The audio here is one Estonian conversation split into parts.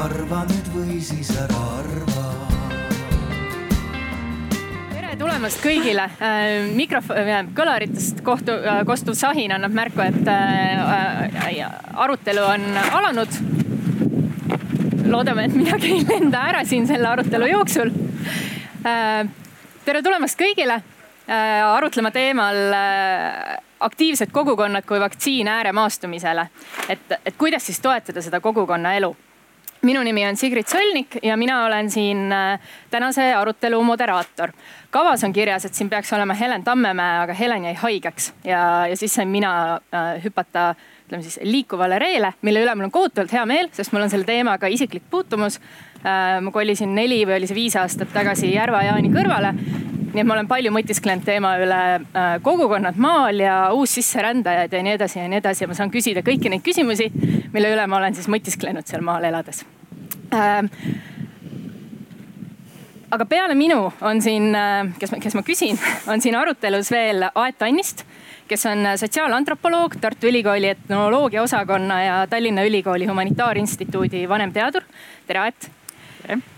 arva nüüd või siis ära arva tulemast kõigile. Äh, mikrofon, äh, kõlaritest kohtu, äh, kostuv sahin annab märku, et arutelu on alanud. loodame, et midagi ei lenda ära siin selle arutelu jooksul. tere tulemast kõigile arutlema teemal aktiivsed kogukonnad kui vaktsiin ääremaastumisele. et, et kuidas siis toetada seda kogukonna elu minu nimi on Sigrid Sõlnik ja mina olen siin tänase arutelu moderaator kavas on kirjas, et siin peaks olema Helen Tammemäe, aga Helen jäi haigeks ja, ja siis sain mina äh, hüpata ütleme siis liikuvale reele, mille üle mul on kohutavalt hea meel, sest mul on selle teemaga isiklik puutumus äh,. ma kolisin neli või oli see viis aastat tagasi Järva-Jaani kõrvale. nii et ma olen palju mõtisklenud teema üle äh, kogukonnad maal ja uussisserändajad ja nii edasi ja nii edasi ja ma saan küsida kõiki neid küsimusi, mille üle ma olen siis mõtisklenud seal maal elades äh, aga peale minu on siin, äh, kes, kes ma küsin, on siin arutelus veel Aet Annist, kes on sotsiaalantropoloog, Tartu Ülikooli etnoloogia osakonna ja Tallinna Ülikooli Humanitaarinstituudi vanemteadur. tere, Aet.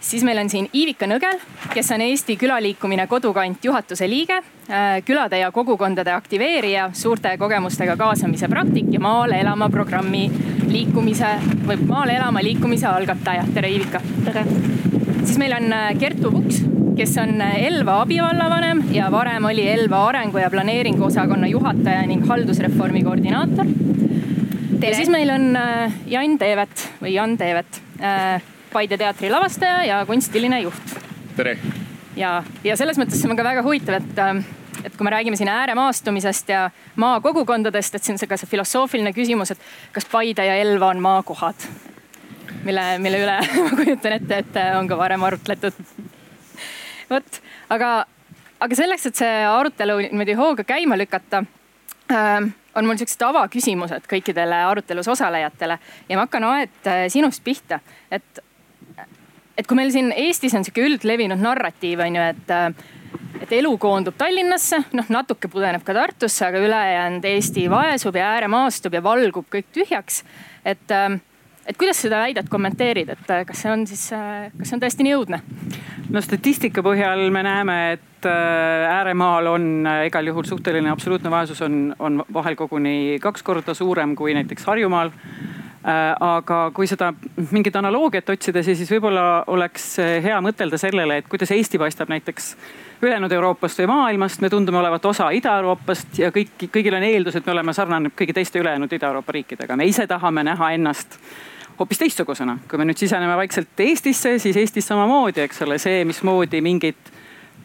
siis meil on siin Iivika Nõgel, kes on Eesti Külaliikumine Kodukant juhatuse liige, äh, külade ja kogukondade aktiveerija, suurte kogemustega kaasamise praktik ja Maale elama programmi liikumise või Maale elama liikumise algataja. tere, Iivika. tere siis meil on äh, Kertu Puks, kes on äh, Elva abivallavanem ja varem oli Elva arengu ja planeeringu osakonna juhataja ning haldusreformi koordinaator. ja siis meil on äh, Jan Teevet või Jan Teevet, Paide teatri lavastaja ja kunstiline juht. tere. ja, ja selles mõttes see on ka väga huvitav, et et kui me räägime siin ääremaastumisest ja maakogukondadest, et siin see ka see filosoofiline küsimus, et kas Paide ja Elva on maakohad mille, mille üle ma kujutan ette, et on ka varem arutletud. vot, aga, aga selleks, et see arutelu niimoodi hooga käima lükata äh, on mul siuksed avaküsimused kõikidele arutelus osalejatele ja ma hakkan Aet äh, sinust pihta, et, et kui meil siin Eestis on sihuke üldlevinud narratiiv on ju, et äh, et elu koondub Tallinnasse, noh natuke pudeneb ka Tartusse, aga ülejäänud Eesti vaesub ja ääremaastub ja valgub kõik tühjaks. et äh, et kuidas seda väidet kommenteerid, et äh, kas see on siis, äh, kas see on tõesti nii õudne? no statistika põhjal me näeme, et äh, ääremaal on igal juhul suhteline absoluutne vaesus on, on vahel koguni kaks korda suurem kui näiteks Harjumaal aga kui seda mingit analoogiat otsida, siis võib-olla oleks hea mõtelda sellele, et kuidas Eesti paistab näiteks ülejäänud Euroopast või maailmast. me tundume olevat osa Ida-Euroopast ja kõik, kõigil on eeldus, et me oleme sarnane kõigi teiste ülejäänud Ida-Euroopa riikidega. me ise tahame näha ennast hoopis teistsugusena. kui me nüüd siseneme vaikselt Eestisse, siis Eestis samamoodi, eks ole, see, mismoodi mingid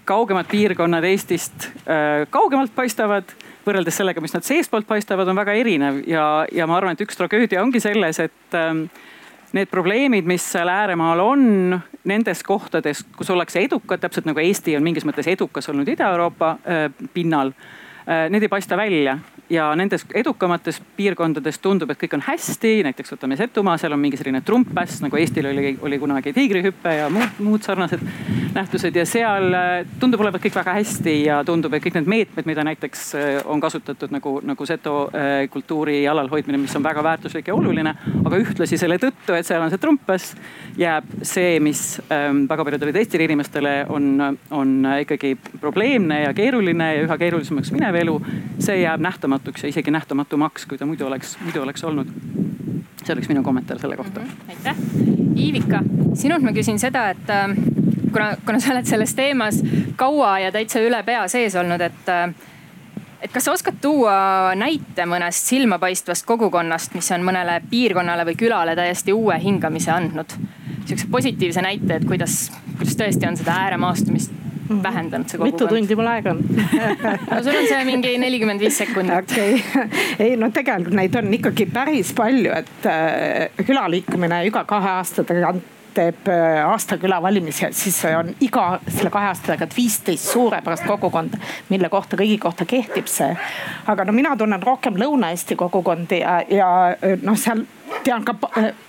kaugemad piirkonnad Eestist äh, kaugemalt paistavad võrreldes sellega, mis nad seestpoolt paistavad, on väga erinev. Ja, ja ma arvan, et üks tragöödia ongi selles, et äh, need probleemid, mis seal ääremaal on, nendes kohtades, kus ollakse edukad, täpselt nagu Eesti on mingis mõttes edukas olnud Ida-Euroopa äh, pinnal need ei paista välja ja nendes edukamates piirkondades tundub, et kõik on hästi, näiteks võtame Setumaa, seal on mingi selline trumppäss nagu Eestil oli, oli kunagi tiigrihüpe ja muud, muud sarnased nähtused ja seal äh, tundub olevat kõik väga hästi ja tundub, et kõik need meetmed, mida näiteks äh, on kasutatud nagu, nagu seto äh, kultuuri alalhoidmine, mis on väga väärtuslik ja oluline. aga ühtlasi selle tõttu, et seal on see trumppäss, jääb see, mis ähm, väga paljudele teistele inimestele on, on ikkagi probleemne ja keeruline ja üha keerulisemaks minev elu, see jääb nähtamatuks ja isegi nähtamatu maks, kui ta muidu oleks, muidu oleks olnud. see oleks minu kommentaar selle kohta mm. -hmm. aitäh. Iivika, sinult ma küsin seda, et äh, kuna, kuna sa oled selles teemas kaua ja täitsa üle pea sees olnud, et äh, et kas sa oskad tuua näite mõnest silmapaistvast kogukonnast, mis on mõnele piirkonnale või külale täiesti uue hingamise andnud? sihukese positiivse näite, et kuidas, kuidas tõesti on seda ääremaastumist. Vähendanud see kogukond. mitu tundi mul aega on no sul on see mingi nelikümmend viis sekundit. okei okay., ei no tegelikult neid on ikkagi päris palju, et äh, külaliikumine iga kahe aasta tagant teeb äh, aastaküla valimisi, siis on iga selle kahe aasta tagant viisteist suurepärast kogukonda, mille kohta kõigi kohta kehtib see. aga no mina tunnen rohkem Lõuna-Eesti kogukondi ja, ja noh, seal tean ka,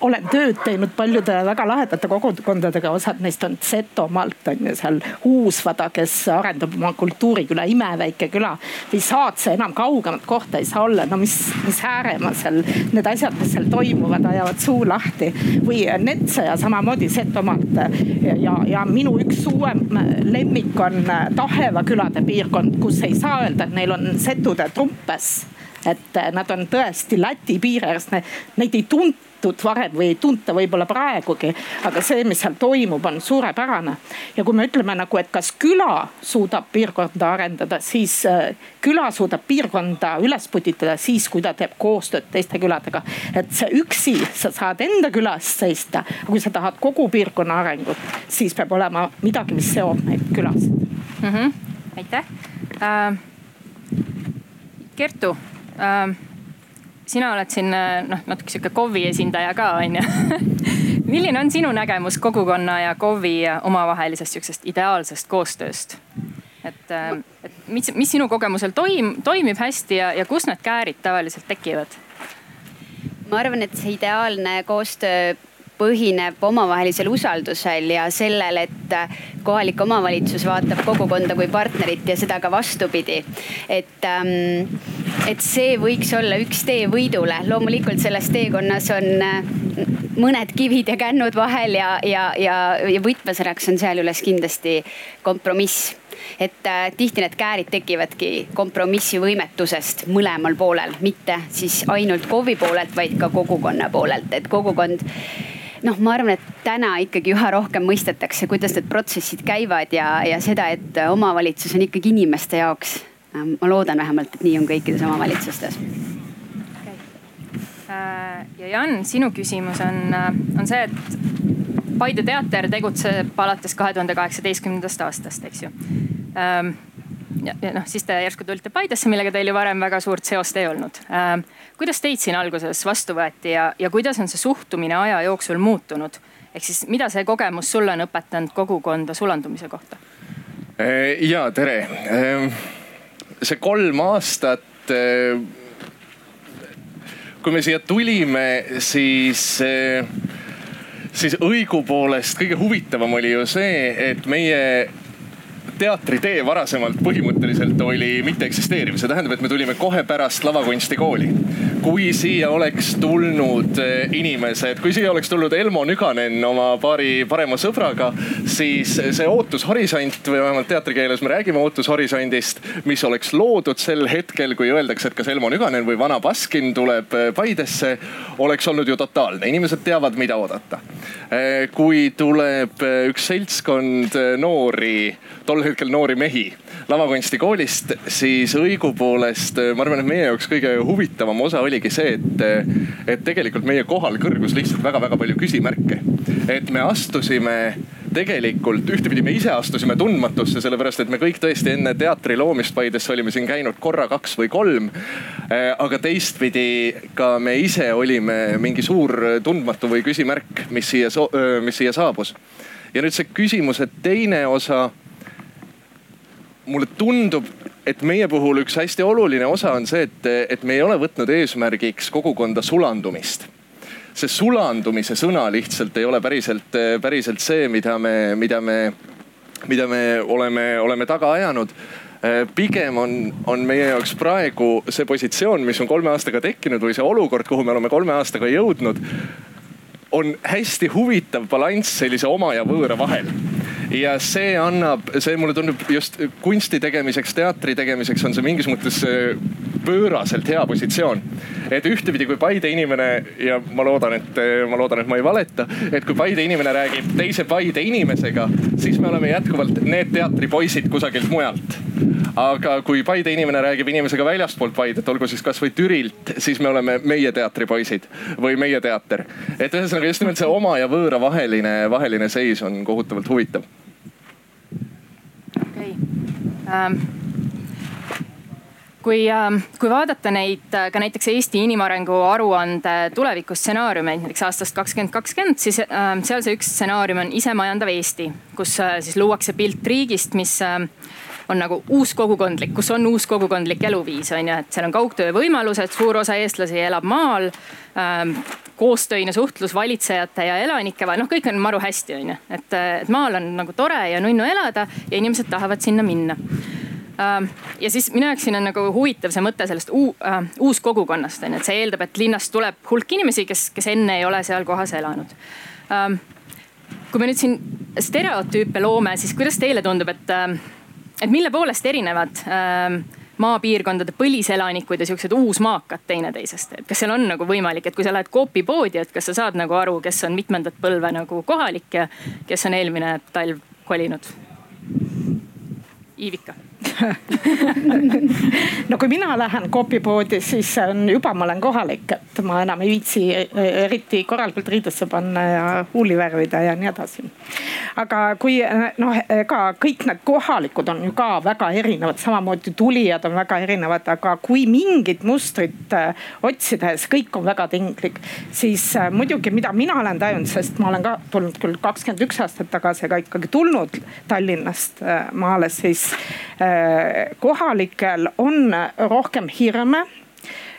olen tööd teinud paljude väga lahedate kogukondadega, osad neist on Setomaalt on ju seal Uusvada, kes arendab oma kultuuriküla, imeväike küla. või Saatse enam kaugemat kohta ei saa olla, no mis, mis Ääremaa seal, need asjad, mis seal toimuvad, ajavad suu lahti. või Netsaja samamoodi Setomaalt ja, ja minu üks uuem lemmik on Taheva külade piirkond, kus ei saa öelda, et neil on setude trumpes et nad on tõesti Läti piiri ääres, neid ei tuntud varem või ei tunta võib-olla praegugi. aga see, mis seal toimub, on suurepärane. ja kui me ütleme nagu, et kas küla suudab piirkonda arendada, siis eh, küla suudab piirkonda üles putitada siis, kui ta teeb koostööd teiste küladega. et see üksi, sa saad enda külas seista, aga kui sa tahad kogu piirkonna arengut, siis peab olema midagi, mis seob neid külasid mm. -hmm. aitäh äh,. Kertu äh,. sina oled siin äh, noh, natuke sihuke KOV-i esindaja ka on ju milline on sinu nägemus kogukonna ja KOV-i omavahelisest sihukesest ideaalsest koostööst? et, äh, et mis, mis sinu kogemusel toim-, toimib hästi ja, ja kus need käärid tavaliselt tekivad? ma arvan, et see ideaalne koostöö põhineb omavahelisel usaldusel ja sellel, et kohalik omavalitsus vaatab kogukonda kui partnerit ja seda ka vastupidi. et, ähm, et see võiks olla üks tee võidule. loomulikult selles teekonnas on äh, mõned kivid ja kännud vahel ja, ja, ja, ja võtmesõnaks on sealjuures kindlasti kompromiss et äh, tihti need käärid tekivadki kompromissivõimetusest mõlemal poolel, mitte siis ainult KOV-i poolelt, vaid ka kogukonna poolelt, et kogukond noh, ma arvan, et täna ikkagi üha rohkem mõistetakse, kuidas need protsessid käivad ja, ja seda, et omavalitsus on ikkagi inimeste jaoks. ma loodan vähemalt, et nii on kõikides omavalitsustes. Äh, ja Jan, sinu küsimus on, äh, on see, et Paide teater tegutseb alates kahe tuhande kaheksateistkümnendast aastast, eks ju ähm, ja, ja noh, siis te järsku tulite Paidesse, millega teil ju varem väga suurt seost ei olnud ähm,. kuidas teid siin alguses vastu võeti ja, ja kuidas on see suhtumine aja jooksul muutunud? ehk siis, mida see kogemus sulle on õpetanud kogukonda sulandumise kohta? Äh, ja tere. Ähm, see kolm aastat. Äh, kui me siia tulime, siis äh, siis õigupoolest kõige huvitavam oli ju see, et meie teatritee varasemalt põhimõtteliselt oli mitteeksisteeriv, see tähendab, et me tulime kohe pärast lavakunstikooli. kui siia oleks tulnud eh, inimesed, kui siia oleks tulnud Elmo Nüganen oma paari parema sõbraga, siis see ootushorisont või vähemalt teatrikeeles me räägime ootushorisondist, mis oleks loodud sel hetkel, kui öeldakse, et kas Elmo Nüganen või Vana Baskin tuleb eh, Paidesse, oleks olnud ju totaalne, inimesed teavad, mida oodata. Eh, kui tuleb üks seltskond noori tol hetkel noori mehi lavakunstikoolist, siis õigupoolest ma arvan, et meie jaoks kõige huvitavam osa oligi see, et, et tegelikult meie kohal kõrgus lihtsalt väga-väga palju küsimärke. et me astusime tegelikult ühtepidi me ise astusime tundmatusse, sellepärast et me kõik tõesti enne teatri loomist Paidesse olime siin käinud korra, kaks või kolm. aga teistpidi ka me ise olime mingi suur tundmatu või küsimärk, mis siia, mis siia saabus. ja nüüd see küsimuse teine osa mulle tundub, et meie puhul üks hästi oluline osa on see, et, et me ei ole võtnud eesmärgiks kogukonda sulandumist. See sulandumise sõna lihtsalt ei ole päriselt, päriselt see, mida me, mida me, mida me oleme, oleme taga ajanud. Pigem on, on meie jaoks praegu see positsioon, mis on kolme aastaga tekkinud või see olukord, kuhu me oleme kolme aastaga jõudnud, on hästi huvitav balanss sellise oma ja võõra vahel ja see annab, see mulle tundub just kunsti tegemiseks, teatri tegemiseks on see mingis mõttes äh, pööraselt hea positsioon. et ühtepidi, kui Paide inimene ja ma loodan, et ma loodan, et ma ei valeta, et kui Paide inimene räägib teise Paide inimesega, siis me oleme jätkuvalt need teatripoisid kusagilt mujalt. aga kui Paide inimene räägib inimesega väljastpoolt Paidet, olgu siis kasvõi Türilt, siis me oleme meie teatripoisid või meie teater. et ühesõnaga just nimelt see oma ja võõra vaheline, vaheline seis on kohutavalt huvitav okei okay. ähm kui, ähm, kui vaadata neid äh, ka näiteks Eesti inimarengu aruande tulevikustsenaariumeid näiteks aastast kakskümmend kakskümmend, siis ähm, seal see üks stsenaarium on isemajandav Eesti, kus äh, siis luuakse pilt riigist, mis ähm, on nagu uus kogukondlik, kus on uus kogukondlik eluviis on ju, et seal on kaugtöö võimalused, suur osa eestlasi elab maal koostöine suhtlus valitsejate ja elanike vahel, noh, kõik on maru hästi, on ju. et, et maal on nagu tore ja nunnu elada ja inimesed tahavad sinna minna äh, ja siis minu jaoks siin on nagu huvitav see mõte sellest uu, äh, uuskogukonnast on ju, et see eeldab, et linnast tuleb hulk inimesi, kes, kes enne ei ole seal kohas elanud ähm,. kui me nüüd siin stereotüüpe loome, siis kuidas teile tundub, et, äh, et mille poolest erinevad äh, maapiirkondade põliselanikud ja siuksed uusmaakad teineteisest, et kas seal on nagu võimalik, et kui sa lähed Coopi poodi, et kas sa saad nagu aru, kes on mitmendat põlve nagu kohalik ja kes on eelmine talv kolinud? Iivika no kui mina lähen Coopi poodi, siis on juba, ma olen kohalik, et ma enam ei viitsi eriti korralikult riidesse panna ja huuli värvida ja nii edasi. aga kui noh, ega kõik need kohalikud on ju ka väga erinevad, samamoodi tulijad on väga erinevad, aga kui mingit mustrit äh, otsides kõik on väga tinglik, siis muidugi, mida mina olen tajunud, sest ma olen ka tulnud küll kakskümmend üks aastat tagasi, aga ikkagi tulnud Tallinnast maale, siis kohalikel on rohkem hirme.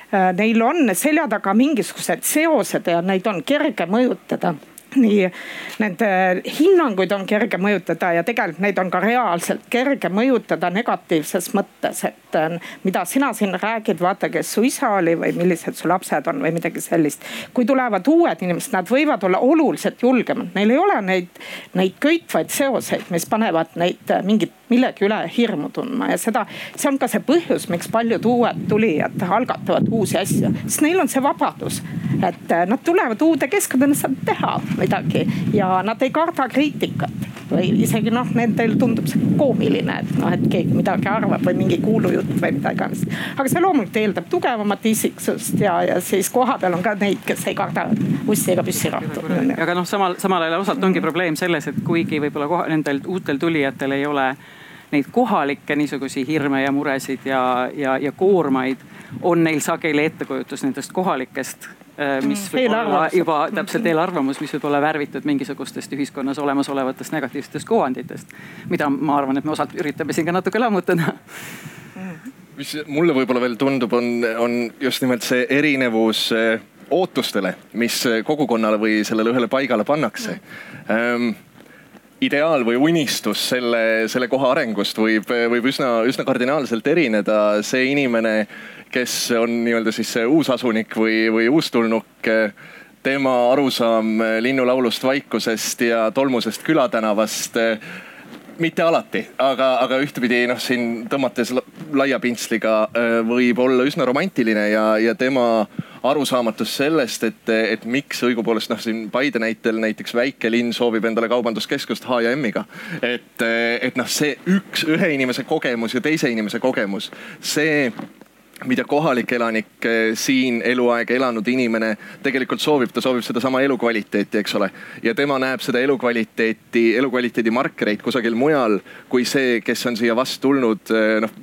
Neil on selja taga mingisugused seosed ja neid on kerge mõjutada nii nende hinnanguid on kerge mõjutada ja tegelikult neid on ka reaalselt kerge mõjutada negatiivses mõttes, et äh, mida sina siin räägid, vaata, kes su isa oli või millised su lapsed on või midagi sellist. kui tulevad uued inimesed, nad võivad olla oluliselt julgemad, neil ei ole neid, neid köitvaid seoseid, mis panevad neid äh, mingit millegi üle hirmu tundma ja seda, see on ka see põhjus, miks paljud uued tulijad algatavad uusi asju, sest neil on see vabadus, et äh, nad tulevad uude keskkonda, nad saavad teha midagi ja nad ei karda kriitikat või isegi noh, nendel tundub see koomiline, et noh, et keegi midagi arvab või mingi kuulujutt või mida iganes. aga see loomulikult eeldab tugevamat isiksust ja, ja siis kohapeal on ka neid, kes ei karda ussi ega püssirohtu. aga noh, samal, samal ajal osalt ongi probleem selles, et kuigi võib-olla koha, nendel uutel tulijatel ei ole neid kohalikke niisugusi hirme ja muresid ja, ja, ja koormaid, on neil sageli ettekujutus nendest kohalikest mis mm. võib olla juba täpselt eelarvamus, mis võib olla värvitud mingisugustest ühiskonnas olemasolevatest negatiivsetest kuvanditest. mida ma arvan, et me osalt üritame siin ka natuke lammutada mis mulle võib-olla veel tundub, on, on just nimelt see erinevus äh, ootustele, mis kogukonnale või sellele ühele paigale pannakse ähm, ideaal või unistus selle, selle koha arengust võib, võib üsna, üsna kardinaalselt erineda. see inimene kes on nii-öelda siis see uusasunik või, või uustulnuk tema arusaam linnulaulust, vaikusest ja tolmusest külatänavast mitte alati, aga, aga ühtepidi noh, siin tõmmates laia pintsliga võib olla üsna romantiline ja, ja tema arusaamatus sellest, et, et miks õigupoolest noh, siin Paide näitel näiteks väike linn soovib endale kaubanduskeskust H ja M-iga. et, et noh, see üks, ühe inimese kogemus ja teise inimese kogemus, see mida kohalik elanik, eh, siin eluaeg elanud inimene tegelikult soovib, ta soovib sedasama elukvaliteeti, eks ole. ja tema näeb seda elukvaliteeti, elukvaliteedi markereid kusagil mujal kui see, kes on siia vast tulnud eh, noh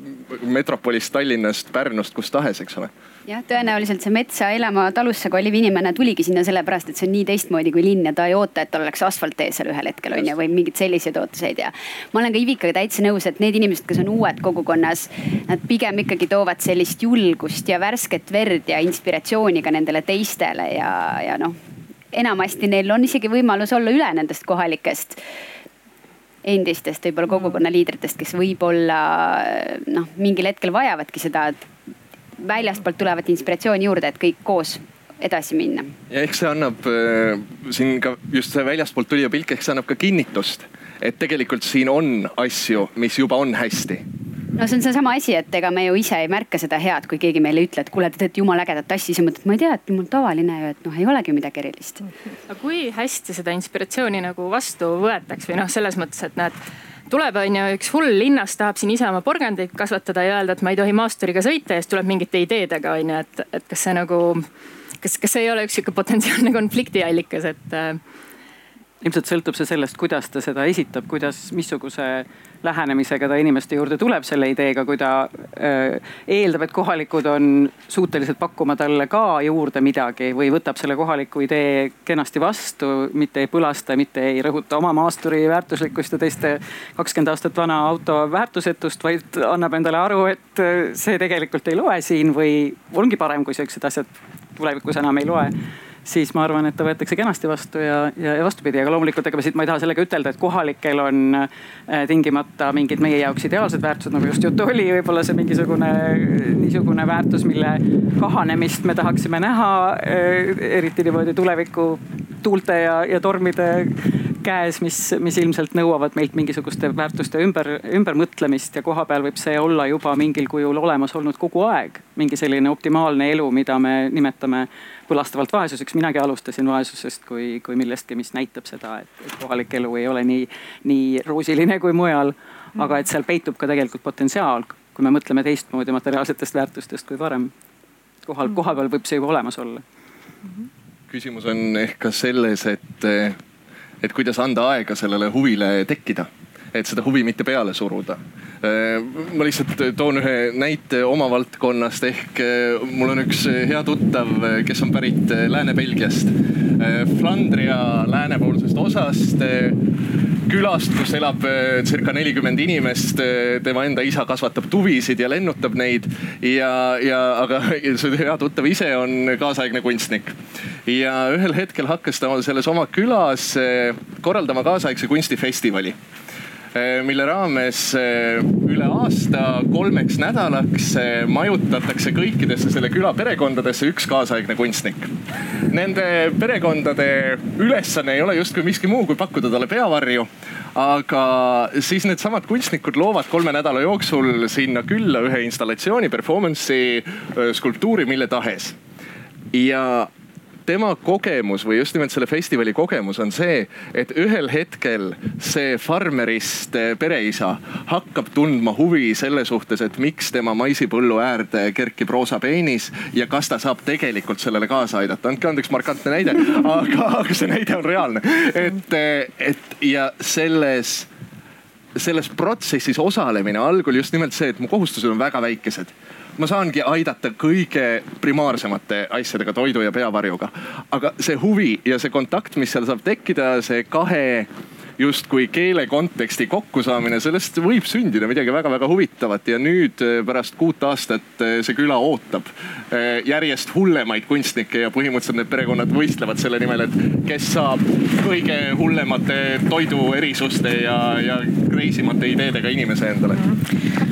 metropolist, Tallinnast, Pärnust, kust tahes, eks ole jah, tõenäoliselt see metsa elama talusse koliv inimene tuligi sinna sellepärast, et see on nii teistmoodi kui linn ja ta ei oota, et tal oleks asfalttee seal ühel hetkel on ju, või mingeid selliseid ootuseid ja. ma olen ka Ivikaga täitsa nõus, et need inimesed, kes on uued kogukonnas, nad pigem ikkagi toovad sellist julgust ja värsket verd ja inspiratsiooni ka nendele teistele ja, ja noh. enamasti neil on isegi võimalus olla üle nendest kohalikest endistest võib-olla kogukonna liidritest, kes võib-olla noh, mingil hetkel vajavadki seda väljastpoolt tulevat inspiratsiooni juurde, et kõik koos edasi minna. ja eks see annab äh, siin ka just see väljastpoolt tulija pilk, ehk see annab ka kinnitust, et tegelikult siin on asju, mis juba on hästi no see on seesama asi, et ega me ju ise ei märka seda head, kui keegi meile ütleb, et kuule, te teete jumala ägedat asja, siis mõtled, ma ei tea, et mul tavaline ju, et noh, ei olegi midagi erilist. aga kui hästi seda inspiratsiooni nagu vastu võetakse või noh, selles mõttes, et näed tuleb, on ju, üks hull linnas tahab siin ise oma porgandeid kasvatada ja öelda, et ma ei tohi maasturiga sõita ja siis tuleb mingite ideedega, on ju, et, et kas see nagu, kas, kas see ei ole üks sihuke potentsiaalne konfliktiallikas, et äh, ilmselt sõltub see sellest, kuidas ta seda esitab, kuidas, missuguse lähenemisega ta inimeste juurde tuleb selle ideega, kui ta äh, eeldab, et kohalikud on suutelised pakkuma talle ka juurde midagi või võtab selle kohaliku idee kenasti vastu, mitte ei põlasta, mitte ei rõhuta oma maasturi väärtuslikkust ja teiste kakskümmend aastat vana auto väärtusetust, vaid annab endale aru, et see tegelikult ei loe siin või ongi parem, kui siuksed asjad tulevikus enam ei loe siis ma arvan, et ta võetakse kenasti vastu ja, ja, ja vastupidi, aga loomulikult ega ma siit, ma ei taha sellega ütelda, et kohalikel on äh, tingimata mingid meie jaoks ideaalsed väärtused, nagu just juttu oli, võib-olla see mingisugune niisugune väärtus, mille kahanemist me tahaksime näha, äh, eriti niimoodi tuleviku tuulte ja, ja tormide käes, mis, mis ilmselt nõuavad meilt mingisuguste väärtuste ümber, ümbermõtlemist ja kohapeal võib see olla juba mingil kujul olemas olnud kogu aeg. mingi selline optimaalne elu, mida me nimetame põlastavalt vaesuseks. minagi alustasin vaesusest kui, kui millestki, mis näitab seda, et, kohalik elu ei ole nii, nii roosiline kui mujal. aga et seal peitub ka tegelikult potentsiaal, kui me mõtleme teistmoodi materiaalsetest väärtustest kui varem. kohal, kohapeal võib see juba olemas olla. küsimus on ehk ka selles, et, et kuidas anda aega sellele huvile tekkida et seda huvi mitte peale suruda. Äh, ma lihtsalt toon ühe näite oma valdkonnast ehk äh, mul on üks hea tuttav, kes on pärit äh, Lääne-Belgiast. Flandria läänepoolsest osast külast, kus elab circa nelikümmend inimest. tema enda isa kasvatab tuvisid ja lennutab neid ja, ja aga see hea tuttav ise on kaasaegne kunstnik. ja ühel hetkel hakkas ta selles oma külas korraldama kaasaegse kunstifestivali mille raames eh, üle aasta kolmeks nädalaks eh, majutatakse kõikidesse selle küla perekondadesse üks kaasaegne kunstnik. Nende perekondade ülesanne ei ole justkui miski muu, kui pakkuda talle peavarju. aga siis needsamad kunstnikud loovad kolme nädala jooksul sinna külla ühe installatsiooni, performance'i, skulptuuri, mille tahes ja tema kogemus või just nimelt selle festivali kogemus on see, et ühel hetkel see farmerist eh, pereisa hakkab tundma huvi selle suhtes, et miks tema maisipõllu äärde kerkib roosa peenis ja kas ta saab tegelikult sellele kaasa aidata. andke andeks, markantne näide, aga, aga see näide on reaalne. et, eh, et ja selles selles protsessis osalemine algul just nimelt see, et mu kohustused on väga väikesed ma saangi aidata kõige primaarsemate asjadega, toidu ja peavarjuga. aga see huvi ja see kontakt, mis seal saab tekkida, see kahe justkui keele konteksti kokkusaamine, sellest võib sündida midagi väga-väga huvitavat ja nüüd eh, pärast kuut aastat eh, see küla ootab eh, järjest hullemaid kunstnikke ja põhimõtteliselt need perekonnad võistlevad selle nimel, et kes saab kõige hullemate toiduerisuste ja, ja crazy mate ideedega inimese endale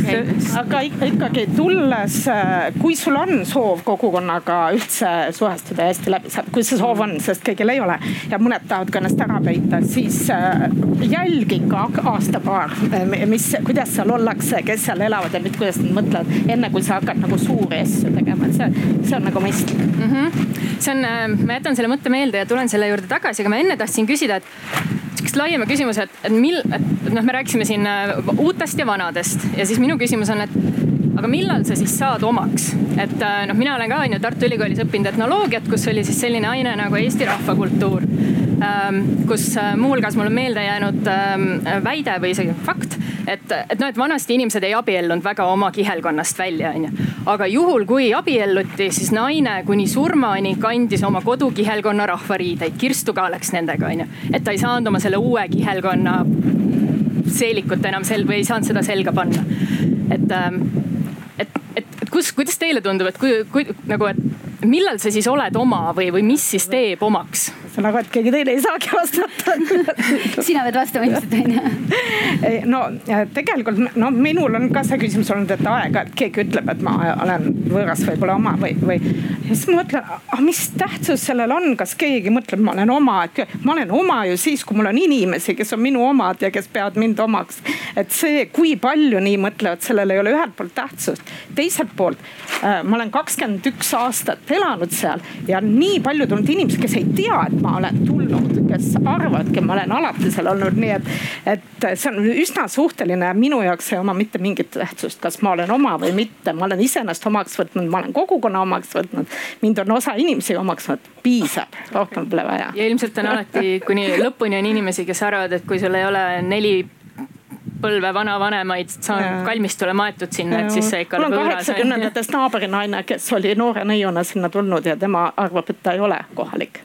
okay.. aga ikkagi tulles, äh, kui sul on soov kogukonnaga üldse suhestuda ja hästi läbi saada, kui see soov on, sest kõigil ei ole ja mõned tahavad ka ennast ära peita, siis äh, jälgi ikka aasta-paar, äh, mis, kuidas seal ollakse, kes seal elavad ja kuidas nad mõtlevad, enne kui sa hakkad nagu suuri asju tegema, et see, see on nagu mõistlik mm. -hmm. see on, ma jätan selle mõtte meelde ja tulen selle juurde tagasi, aga ma enne tahtsin küsida, et sihukest laiema küsimuse, et, et mil, et noh, me rääkisime siin uutest ja vanadest ja siis minu minu küsimus on, et aga millal sa siis saad omaks, et äh, noh, mina olen ka on ju Tartu Ülikoolis õppinud etnoloogiat, kus oli siis selline aine nagu Eesti rahvakultuur. Ähm, kus äh, muuhulgas mul on meelde jäänud ähm, väide või isegi fakt, et, et noh, et vanasti inimesed ei abiellunud väga oma kihelkonnast välja, onju. aga juhul, kui abielluti, siis naine kuni surmani kandis oma kodukihelkonna rahvariideid, kirstu ka läks nendega, onju. et ta ei saanud oma selle uue kihelkonna seelikut enam sel- või ei saanud seda selga panna. et, ähm, et, et, et kus, kuidas teile tundub, et kui, kui nagu, et millal sa siis oled oma või, või mis siis teeb omaks? Ühesõnaga, et keegi teine ei saagi vastata sina pead vastama ilmselt onju. no tegelikult no minul on ka see küsimus olnud, et aeg-ajalt keegi ütleb, et ma olen võõras võib-olla oma või, või. siis ma mõtlen, aga mis tähtsus sellel on, kas keegi mõtleb, ma olen oma, et ma olen oma ju siis, kui mul on inimesi, kes on minu omad ja kes peavad mind omaks. et see, kui palju nii mõtlevad, sellel ei ole ühelt poolt tähtsust. teiselt poolt äh, ma olen kakskümmend üks aastat elanud seal ja nii palju tulnud inimesi, kes ei tea, et ma olen tulnud, kes arvavadki, ma olen alati seal olnud, nii et, et see on üsna suhteline. minu jaoks ei oma mitte mingit tähtsust, kas ma olen oma või mitte, ma olen iseennast omaks võtnud, ma olen kogukonna omaks võtnud. mind on osa inimesi omaks võtnud, piisab, rohkem pole vaja. ja ilmselt on alati kuni lõpuni on inimesi, kes arvavad, et kui sul ei ole neli põlve vanavanemaid kalmistule maetud sinna, et siis see ikka. mul on kaheksakümnendatest naabrinaine, kes oli noore neiuna sinna tulnud ja tema arvab, et ta ei ole kohalik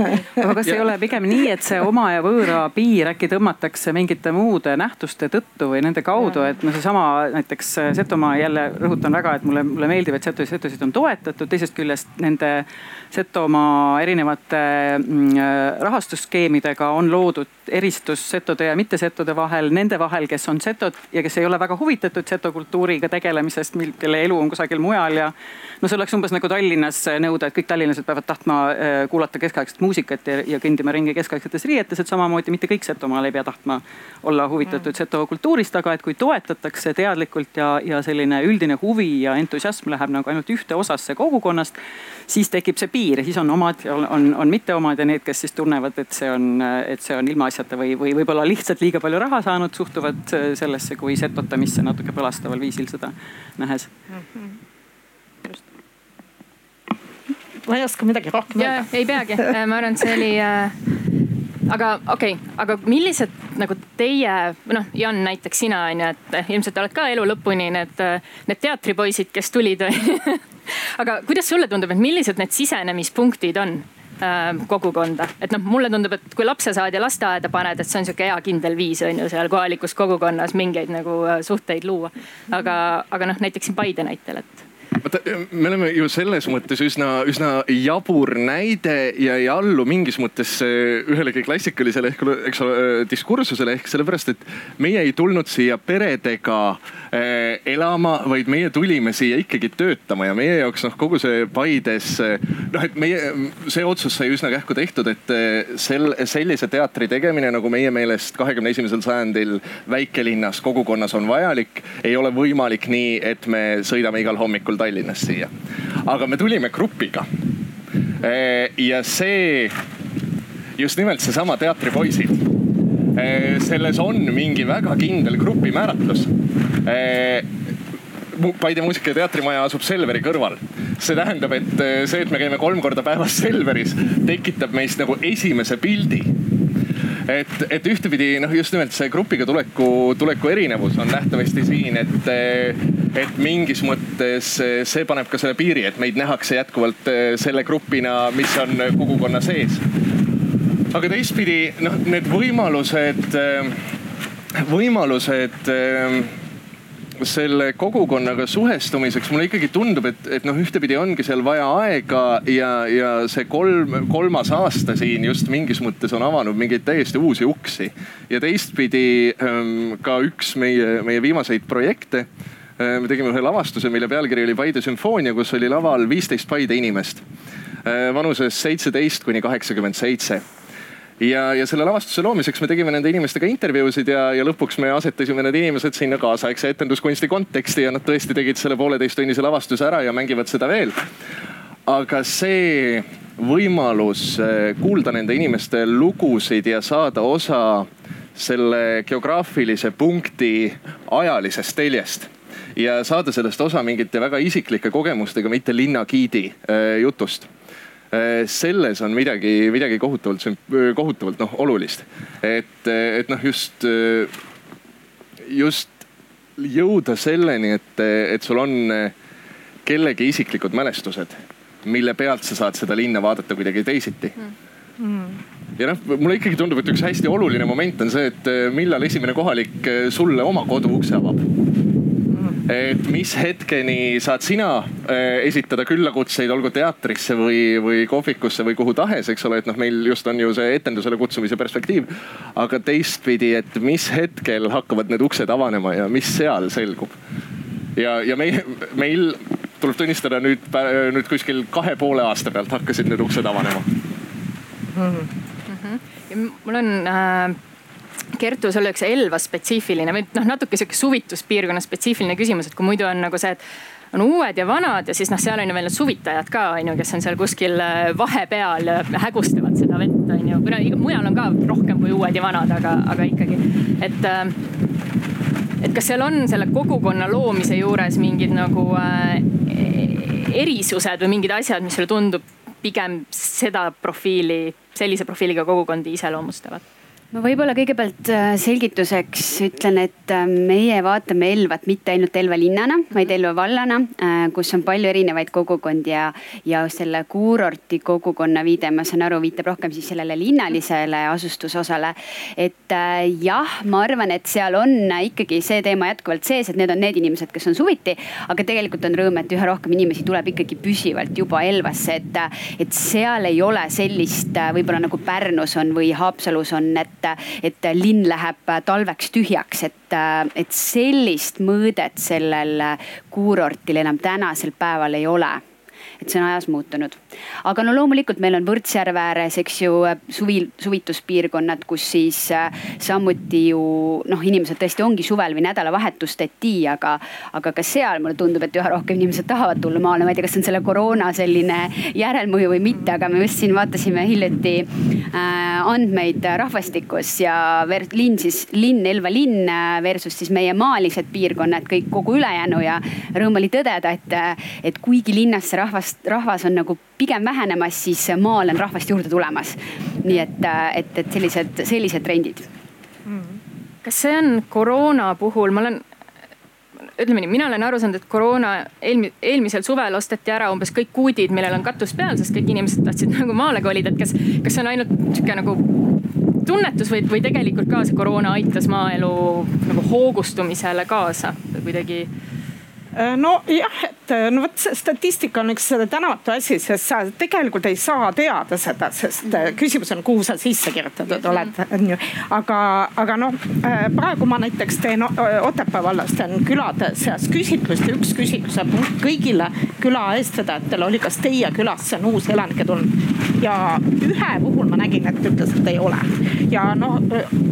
aga kas ei ole pigem nii, et see oma ja võõra piir äkki tõmmatakse mingite muude nähtuste tõttu või nende kaudu, et noh, seesama näiteks Setomaa jälle rõhutan väga, et mulle, mulle meeldib, et Seto, Setosid on toetatud, teisest küljest nende Setomaa erinevate mm, rahastusskeemidega on loodud eristus setode ja mittesetode vahel, nende vahel, kes on setod ja kes ei ole väga huvitatud seto kultuuriga tegelemisest, kelle elu on kusagil mujal ja no see oleks umbes nagu Tallinnas nõuda, et kõik tallinlased peavad tahtma äh, kuulata keskaegset muusikat ja, ja kõndima ringi keskaegsetes riietes, et samamoodi mitte kõik Setomaal ei pea tahtma olla huvitatud mm. seto kultuurist, aga et kui toetatakse teadlikult ja, ja selline üldine huvi ja entusiasm läheb nagu ainult ühte osasse kogukonnast, siis tekib see piir ja siis on omad on, on, on mitte omad ja need, kes siis tunnevad, et see on, et see on ilmaasjata või, või võib-olla lihtsalt liiga palju raha saanud, suhtuvad sellesse kui setotamisse natuke põlastaval viisil seda nähes mm. -hmm ma ei oska midagi rohkem öelda. ei peagi, äh, ma arvan, et see oli äh, aga okei okay., aga millised nagu teie, noh, Jan näiteks sina on ju, et äh, ilmselt oled ka elu lõpuni need, need teatripoisid, kes tulid aga kuidas sulle tundub, et millised need sisenemispunktid on äh, kogukonda, et noh, mulle tundub, et kui lapse saad ja lasteaeda paned, et see on sihuke hea kindel viis on ju seal kohalikus kogukonnas mingeid nagu suhteid luua. aga, aga noh, näiteks siin Paide näitel, et vaata, me oleme ju selles mõttes üsna, üsna jabur näide ja ei allu mingis mõttes ühelegi klassikalisele ehk, eks ole, diskursusele ehk sellepärast, et meie ei tulnud siia peredega eh, elama, vaid meie tulime siia ikkagi töötama ja meie jaoks noh, kogu see Paides noh, et meie, see otsus sai üsna kähku tehtud, et eh, sel, sellise teatri tegemine nagu meie meelest kahekümne esimesel sajandil väikelinnas, kogukonnas on vajalik, ei ole võimalik nii, et me sõidame igal hommikul Tallinnast siia. aga me tulime grupiga. ja see, just nimelt seesama Teatripoisid. Selles on mingi väga kindel grupi määratlus. Paide Muusika- ja Teatrimaja asub Selveri kõrval. see tähendab, et see, et me käime kolm korda päevas Selveris, tekitab meist nagu esimese pildi et, et ühtepidi noh, just nimelt see grupiga tuleku, tuleku erinevus on nähtavasti siin, et, et mingis mõttes see paneb ka selle piiri, et meid nähakse jätkuvalt selle grupina, mis on kogukonna sees. Aga teistpidi noh, need võimalused, võimalused selle kogukonnaga suhestumiseks mulle ikkagi tundub, et, et noh, ühtepidi ongi seal vaja aega ja, ja see kolm, kolmas aasta siin just mingis mõttes on avanud mingeid täiesti uusi uksi. ja teistpidi ähm, ka üks meie, meie viimaseid projekte äh, me tegime ühe lavastuse, mille pealkiri oli Paide sümfoonia, kus oli laval viisteist Paide inimest äh, vanuses seitseteist kuni kaheksakümmend seitse ja, ja selle lavastuse loomiseks me tegime nende inimestega intervjuusid ja, ja lõpuks me asetasime need inimesed sinna kaasaegse etenduskunsti konteksti ja nad tõesti tegid selle pooleteisttunnise lavastuse ära ja mängivad seda veel. aga see võimalus eh, kuulda nende inimeste lugusid ja saada osa selle geograafilise punkti ajalisest teljest ja saada sellest osa mingite väga isiklike kogemustega, mitte linnagiidi eh, jutust selles on midagi, midagi kohutavalt, kohutavalt noh olulist. et, et noh, just, just jõuda selleni, et, et sul on kellegi isiklikud mälestused, mille pealt sa saad seda linna vaadata kuidagi teisiti mm. ja noh, mulle ikkagi tundub, et üks hästi oluline moment on see, et millal esimene kohalik sulle oma kodu ukse avab et mis hetkeni saad sina äh, esitada küllakutseid, olgu teatrisse või, või kohvikusse või kuhu tahes, eks ole, et noh, meil just on ju see etendusele kutsumise perspektiiv. aga teistpidi, et mis hetkel hakkavad need uksed avanema ja mis seal selgub. ja, ja meie, meil tuleb tunnistada nüüd, nüüd kuskil kahe poole aasta pealt hakkasid need uksed avanema mm. -hmm. mul on äh Kertu, sul üks Elva spetsiifiline või noh, natuke sihuke suvituspiirkonna spetsiifiline küsimus, et kui muidu on nagu see, et on uued ja vanad ja siis noh, seal on ju veel need suvitajad ka on ju, kes on seal kuskil äh, vahepeal ja hägustavad seda vett on ju. no mujal on ka rohkem kui uued ja vanad, aga, aga ikkagi, et äh, et kas seal on selle kogukonna loomise juures mingid nagu äh, erisused või mingid asjad, mis sulle tundub pigem seda profiili, sellise profiiliga kogukondi iseloomustavad? Ma võib-olla kõigepealt äh, selgituseks ütlen, et äh, meie vaatame Elvat mitte ainult Elva linnana, vaid Elva vallana, äh, kus on palju erinevaid kogukondi ja, ja selle kuurorti kogukonna viide, ma saan aru, viitab rohkem siis sellele linnalisele asustusosale. et jah, ma arvan, et seal on ikkagi see teema jätkuvalt sees, et need on need inimesed, kes on suviti, aga tegelikult on rõõm, et üha rohkem inimesi tuleb ikkagi püsivalt juba Elvasse, et, et seal ei ole sellist võib-olla nagu Pärnus on või Haapsalus on, et et, et linn läheb talveks tühjaks, et, et sellist mõõdet sellel kuurortil enam tänasel päeval ei ole et see on ajas muutunud. Aga no loomulikult meil on Võrtsjärve ääres, eks ju, suvi, suvituspiirkonnad, kus siis äh, samuti ju noh, inimesed tõesti ongi suvel või nädalavahetusteti, aga, aga ka seal mulle tundub, et üha rohkem inimesed tahavad tulla maale. ma ei tea, kas see on selle koroona selline järelmõju või mitte, aga me just siin vaatasime hiljuti äh, andmeid rahvastikus ja linn siis, linn, Elva linn äh, versus siis meie maalised piirkonnad, kõik kogu ülejäänu ja rõõm oli tõdeda, et, et kuigi linnasse rahvast rahvast, rahvas on nagu pigem vähenemas, siis maal on rahvast juurde tulemas. nii et, et, et sellised, sellised trendid. kas see on koroona puhul, ma olen ütleme nii, mina olen aru saanud, et koroona eelmi-, eelmisel suvel osteti ära umbes kõik kuudid, millel on katus peal, sest kõik inimesed tahtsid nagu maale kolida, et kas, kas see on ainult sihuke nagu tunnetus või, või tegelikult ka see koroona aitas maaelu nagu hoogustumisele kaasa või kuidagi nojah, et äh, no vot see statistika on üks tänamatu asi, sest sa tegelikult ei saa teada seda, sest äh, küsimus on, kuhu sa sisse kirjutatud oled, on ju. aga, aga noh, praegu ma näiteks teen Otepää vallas teen külade seas küsitlust ja üks küsitluse punkt kõigile küla eestvedajatele oli, kas teie külasse on uusi elanikke tulnud. ja ühe puhul ma nägin, et ütles, et ei ole. Ja noh,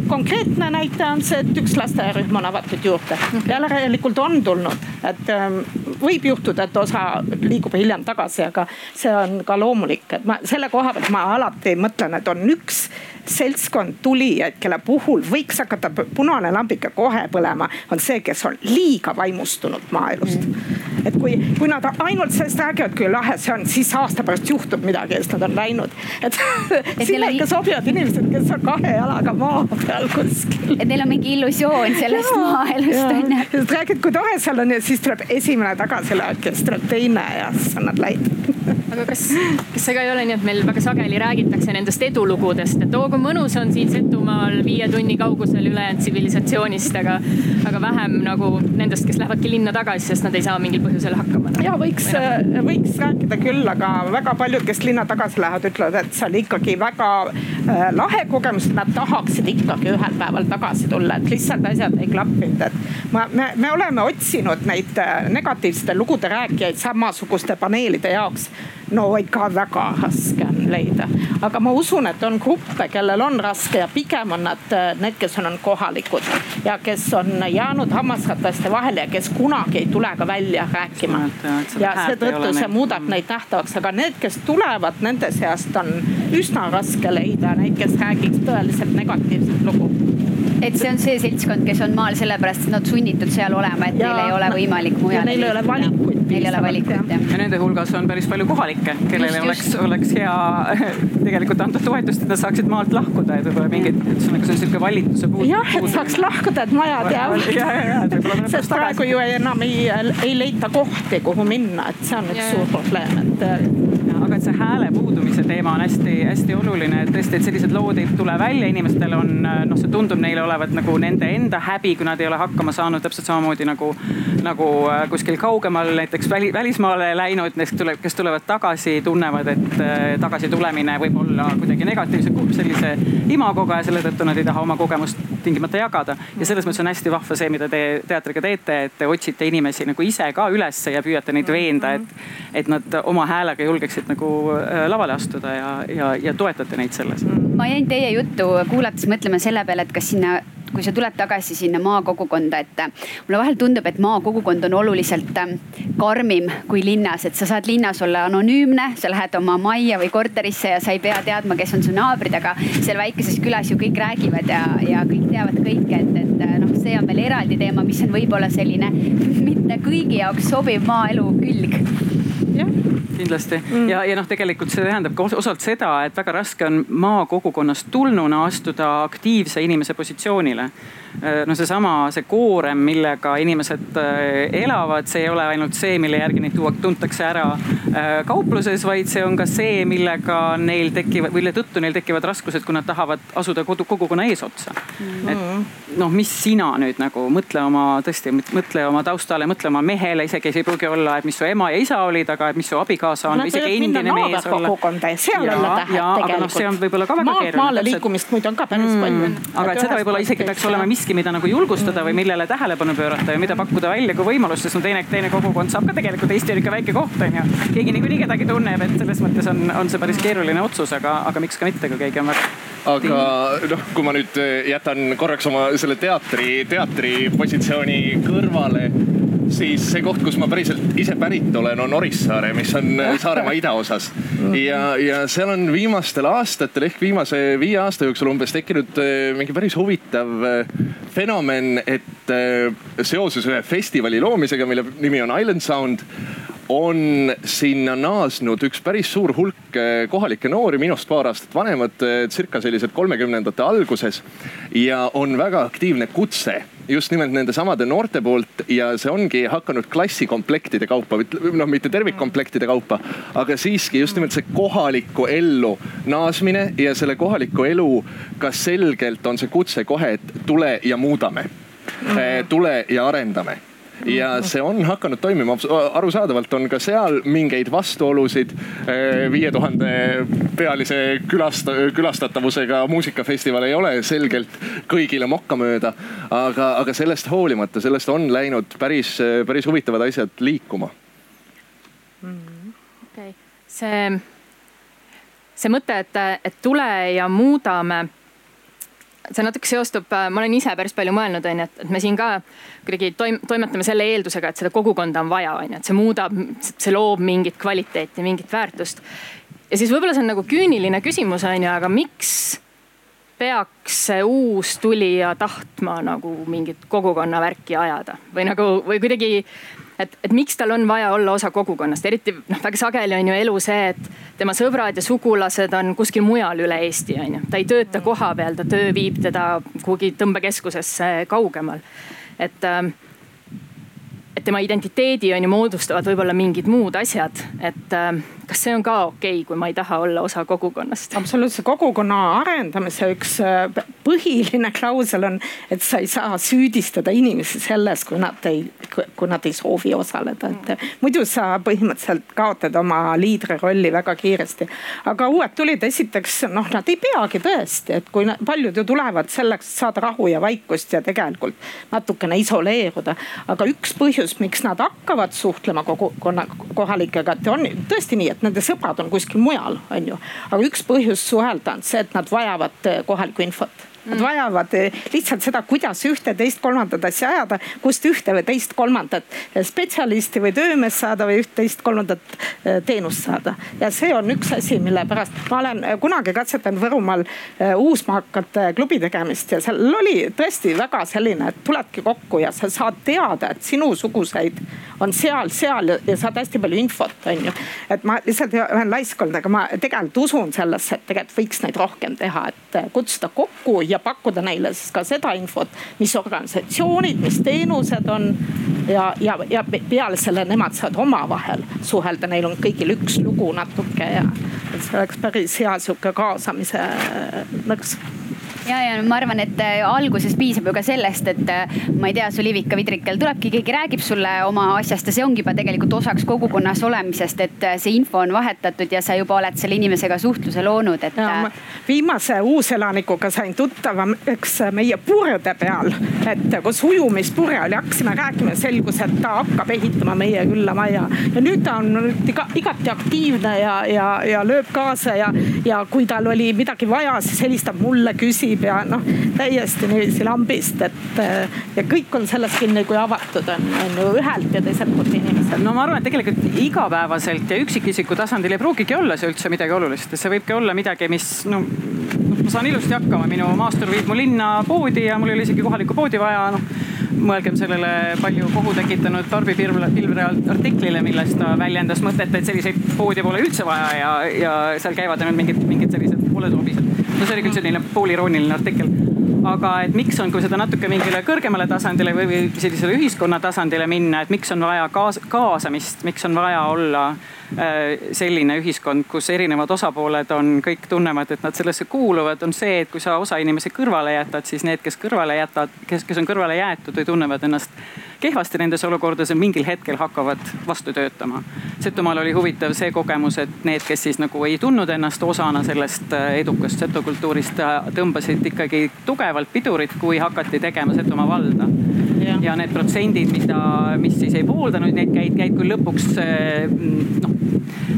konkreetne näide on see, et üks lasteaiarühm on avatud juurde. järelikult on tulnud, et et ähm, võib juhtuda, et osa liigub hiljem tagasi, aga see on ka loomulik, et ma selle koha pealt ma alati mõtlen, et on üks seltskond tulijaid, kelle puhul võiks hakata punane lambike kohe põlema, on see, kes on liiga vaimustunud maaelust mm et kui, kui nad ainult sellest räägivad, kui lahe see on, siis aasta pärast juhtub midagi ja siis nad on läinud. et, et sinna ikka sobivad inimesed, kes on kahe jalaga maa peal kuskil. et neil on mingi illusioon sellest ja, maaelust on ju. ja räägid, kui tore seal on ja siis tuleb esimene tagasilöök ja siis tuleb teine ja siis on nad läinud aga kas, kas see ka ei ole nii, et meil väga sageli räägitakse nendest edulugudest, et oo kui mõnus on siin Setumaal viie tunni kaugusel ülejäänud tsivilisatsioonist, aga, aga vähem nagu nendest, kes lähevadki linna tagasi, sest nad ei saa mingil põhjusel hakkama. ja võiks, võiks rääkida küll, aga väga paljud, kes linna tagasi lähevad, ütlevad, et see oli ikkagi väga äh, lahe kogemus, nad tahaksid ikkagi ühel päeval tagasi tulla, et lihtsalt asjad ei klappinud, et ma, me, me oleme otsinud neid äh, negatiivsete lugude rääkijaid samasuguste paneelide jaoks no ikka väga raske on leida. aga ma usun, et on gruppe, kellel on raske ja pigem on nad äh, need, kes on kohalikud ja kes on jäänud hammasrataste vahele ja kes kunagi ei tule ka välja rääkima. ja seetõttu see muudab neid nähtavaks, aga need, kes tulevad, nende seast on üsna raske leida neid, kes räägiks tõeliselt negatiivset lugu et see on see seltskond, kes on maal sellepärast, et nad sunnitud seal olema, et ja, neil ei ole võimalik mujal. Neil ei ole valikuid. Neil ei ole valikuid jah. ja nende hulgas on päris palju kohalikke, kellele oleks, oleks hea tegelikult anda toetust, et nad saaksid maalt lahkuda, et võib-olla mingid, ühesõnaga see on sihuke valitluse puudus. jah, et saaks lahkuda, et majad jäävad. sest praegu ju enam ei, ei leita kohti, kuhu minna, et see on üks ja, suur probleem, et aga et see hääle puudumise teema on hästi-hästi oluline, et tõesti, et sellised lood ei tule välja, inimestel on noh, see tundub neile olevat nagu nende enda häbi, kui nad ei ole hakkama saanud, täpselt samamoodi nagu, nagu äh, kuskil kaugemal näiteks väli, välismaale läinud, tuleb, kes tulevad tagasi, tunnevad, et äh, tagasi tulemine võib olla kuidagi negatiivse sellise imagoga ja selle tõttu nad ei taha oma kogemust tingimata jagada. ja selles mõttes on hästi vahva see, mida te teatriga teete, et te otsite inimesi nagu ise ka ülesse ja püüate neid veenda, et, et nad oma häälega julgeksid nagu äh, lavale astuda ja, ja, ja toetate neid selles. Ma jäin teie juttu kuulates mõtlema selle peale, et kas sinna kui sa tuled tagasi sinna maakogukonda, et äh, mulle vahel tundub, et maakogukond on oluliselt äh, karmim kui linnas, et sa saad linnas olla anonüümne, sa lähed oma majja või korterisse ja sa ei pea teadma, kes on su naabrid, aga seal väikeses külas ju kõik räägivad ja, ja kõik teavad kõike, et, et äh, noh, see on veel eraldi teema, mis on võib-olla selline mitte kõigi jaoks sobiv maaelu külg kindlasti mm. ja, ja noh, tegelikult see tähendab ka osalt seda, et väga raske on maakogukonnast tulnuna astuda aktiivse inimese positsioonile no seesama, see koorem, millega inimesed äh, elavad, see ei ole ainult see, mille järgi neid tuntakse ära äh, kaupluses, vaid see on ka see, millega neil tekivad, mille tõttu neil tekivad raskused, kui nad tahavad asuda kodu, kogukonna eesotsa mm. -hmm. et noh, mis sina nüüd nagu mõtle oma tõesti, mõtle oma taustale, mõtle oma mehele, isegi ei pruugi olla, et mis su ema ja isa olid, aga et mis su abikaasa on. isegi endine mees olla. seal ja, olla tähed tegelikult. aga noh, see on võib-olla ka väga keeruline. maale liikumist muidu on ka päris mm, palju. aga et seda võib-olla isegi peaks olema miski miski, mida nagu julgustada või millele tähelepanu pöörata ja mida pakkuda välja kui võimalust, sest no teine, teine kogukond saab ka tegelikult, Eesti on ikka väike koht, on ju. keegi niikuinii kedagi tunneb, et selles mõttes on, on see päris keeruline otsus, aga, aga miks ka mitte, kui keegi on väga aga noh, kui ma nüüd jätan korraks oma selle teatri, teatri positsiooni kõrvale siis see koht, kus ma päriselt ise pärit olen, on Orissaare, mis on Saaremaa idaosas. ja, ja seal on viimastel aastatel ehk viimase viie aasta jooksul umbes tekkinud äh, mingi päris huvitav äh, fenomen, et äh, seoses ühe festivali loomisega, mille nimi on Island Sound on sinna naasnud üks päris suur hulk kohalikke noori, minust paar aastat vanemad, circa sellised kolmekümnendate alguses. ja on väga aktiivne kutse just nimelt nende samade noorte poolt ja see ongi hakanud klassikomplektide kaupa, noh mitte tervikkomplektide kaupa, aga siiski just nimelt see kohalikku ellu naasmine ja selle kohaliku elu ka selgelt on see kutse kohe, et tule ja muudame. tule ja arendame ja see on hakanud toimima, arusaadavalt on ka seal mingeid vastuolusid. Eh, viie tuhande pealise külast-, külastatavusega muusikafestival ei ole selgelt kõigile mokkamööda. aga, aga sellest hoolimata, sellest on läinud päris, päris huvitavad asjad liikuma. okei okay., see, see mõte, et, et tule ja muudame see natuke seostub, äh, ma olen ise päris palju mõelnud, on ju, et, et me siin ka kuidagi toim-, toimetame selle eeldusega, et seda kogukonda on vaja, on ju, et see muudab, see loob mingit kvaliteeti, mingit väärtust. ja siis võib-olla see on nagu küüniline küsimus, on ju, aga miks peaks see uus tulija tahtma nagu mingit kogukonna värki ajada või nagu, või kuidagi et, et miks tal on vaja olla osa kogukonnast, eriti noh, väga sageli on ju elu see, et tema sõbrad ja sugulased on kuskil mujal üle Eesti on ju. ta ei tööta kohapeal, ta töö viib teda kuhugi tõmbekeskusesse kaugemal. et ähm, et tema identiteedi on ju moodustavad võib-olla mingid muud asjad, et äh, kas see on ka okei okay,, kui ma ei taha olla osa kogukonnast? absoluutselt, kogukonna arendamise üks äh, põhiline klausel on, et sa ei saa süüdistada inimesi selles, kui nad ei, kui nad ei soovi osaleda, et äh, muidu sa põhimõtteliselt kaotad oma liidri rolli väga kiiresti. aga uued tulid esiteks noh, nad ei peagi tõesti, et kui nad, paljud ju tulevad selleks, et saada rahu ja vaikust ja tegelikult natukene isoleeruda, aga üks põhjus põhjus, miks nad hakkavad suhtlema kogukonna kohalikega, et on tõesti nii, et nende sõbrad on kuskil mujal, on ju. aga üks põhjus suhelda on see, et nad vajavad eh, kohalikku infot Nad vajavad eh, lihtsalt seda, kuidas ühte, teist, kolmandat asja ajada, kust ühte või teist, kolmandat eh, spetsialisti või töömeest saada või üht, teist, kolmandat eh, teenust saada. ja see on üks asi, mille pärast ma olen kunagi katsetanud Võrumaal uusmaakate klubi tegemist ja seal oli tõesti väga selline, et tuledki kokku ja sa saad teada, et sinusuguseid on seal, seal ja saad hästi palju infot, on ju. et ma lihtsalt olen laisk olnud, aga ma tegelikult usun sellesse, et tegelikult võiks neid rohkem teha, et kutsuda kokku ja pakkuda neile siis ka seda infot, mis organisatsioonid, mis teenused on. ja, ja, ja peale selle nemad saavad omavahel suhelda, neil on kõigil üks lugu natuke ja see oleks päris hea sihuke kaasamise nõks ja, ja ma arvan, et äh, alguses piisab ju ka sellest, et äh, ma ei tea, sul Ivika Vidrikel tulebki, keegi räägib sulle oma asjast ja see ongi juba tegelikult osaks kogukonnas olemisest, et äh, see info on vahetatud ja sa juba oled selle inimesega suhtluse loonud, et. viimase uuselanikuga sain tuttavaks meie purjede peal, et kus ujumispurje oli, hakkasime rääkima, selgus, et ta hakkab ehitama meie külla maja ja nüüd ta on iga, igati aktiivne ja, ja, ja lööb kaasa ja, ja kui tal oli midagi vaja, siis helistab mulle, küsib räägib ja noh, täiesti niiviisi lambist, et ja kõik on selles kinni, kui avatud on, on ju ühelt ja teiselt poolt inimesed. no ma arvan, et tegelikult igapäevaselt ja üksikisiku tasandil ei pruugigi olla see üldse midagi olulist, see võibki olla midagi, mis no ma saan ilusti hakkama, minu maastur viib mu linna poodi ja mul ei ole isegi kohalikku poodi vaja, noh mõelgem sellele palju kohu tekitanud Tarvi Pilvre artiklile, milles ta väljendas mõtet, et selliseid poode pole üldse vaja ja, ja seal käivad ainult mingid, mingid sellised polesobised. No see oli küll selline poolirooniline artikkel. Aga et miks on, kui seda natuke mingile kõrgemale tasandile või, või sellisele ühiskonna tasandile minna, et miks on vaja kaas, kaasamist, miks on vaja olla selline ühiskond, kus erinevad osapooled on, kõik tunnevad, et nad sellesse kuuluvad, on see, et kui sa osa inimesi kõrvale jätad, siis need, kes kõrvale jätad, kes, kes on kõrvale jäetud või tunnevad ennast kehvasti nendes olukordades mingil hetkel hakkavad vastu töötama. Setomaal oli huvitav see kogemus, et need, kes siis nagu ei tundnud ennast osana sellest äh, edukast setokultuurist, äh, tõmbasid ikkagi tugevalt pidurit, kui hakati tegema Setomaa valda. ja need protsendid, mida, mis siis ei pooldanud, need käid, käid küll lõpuks äh, noh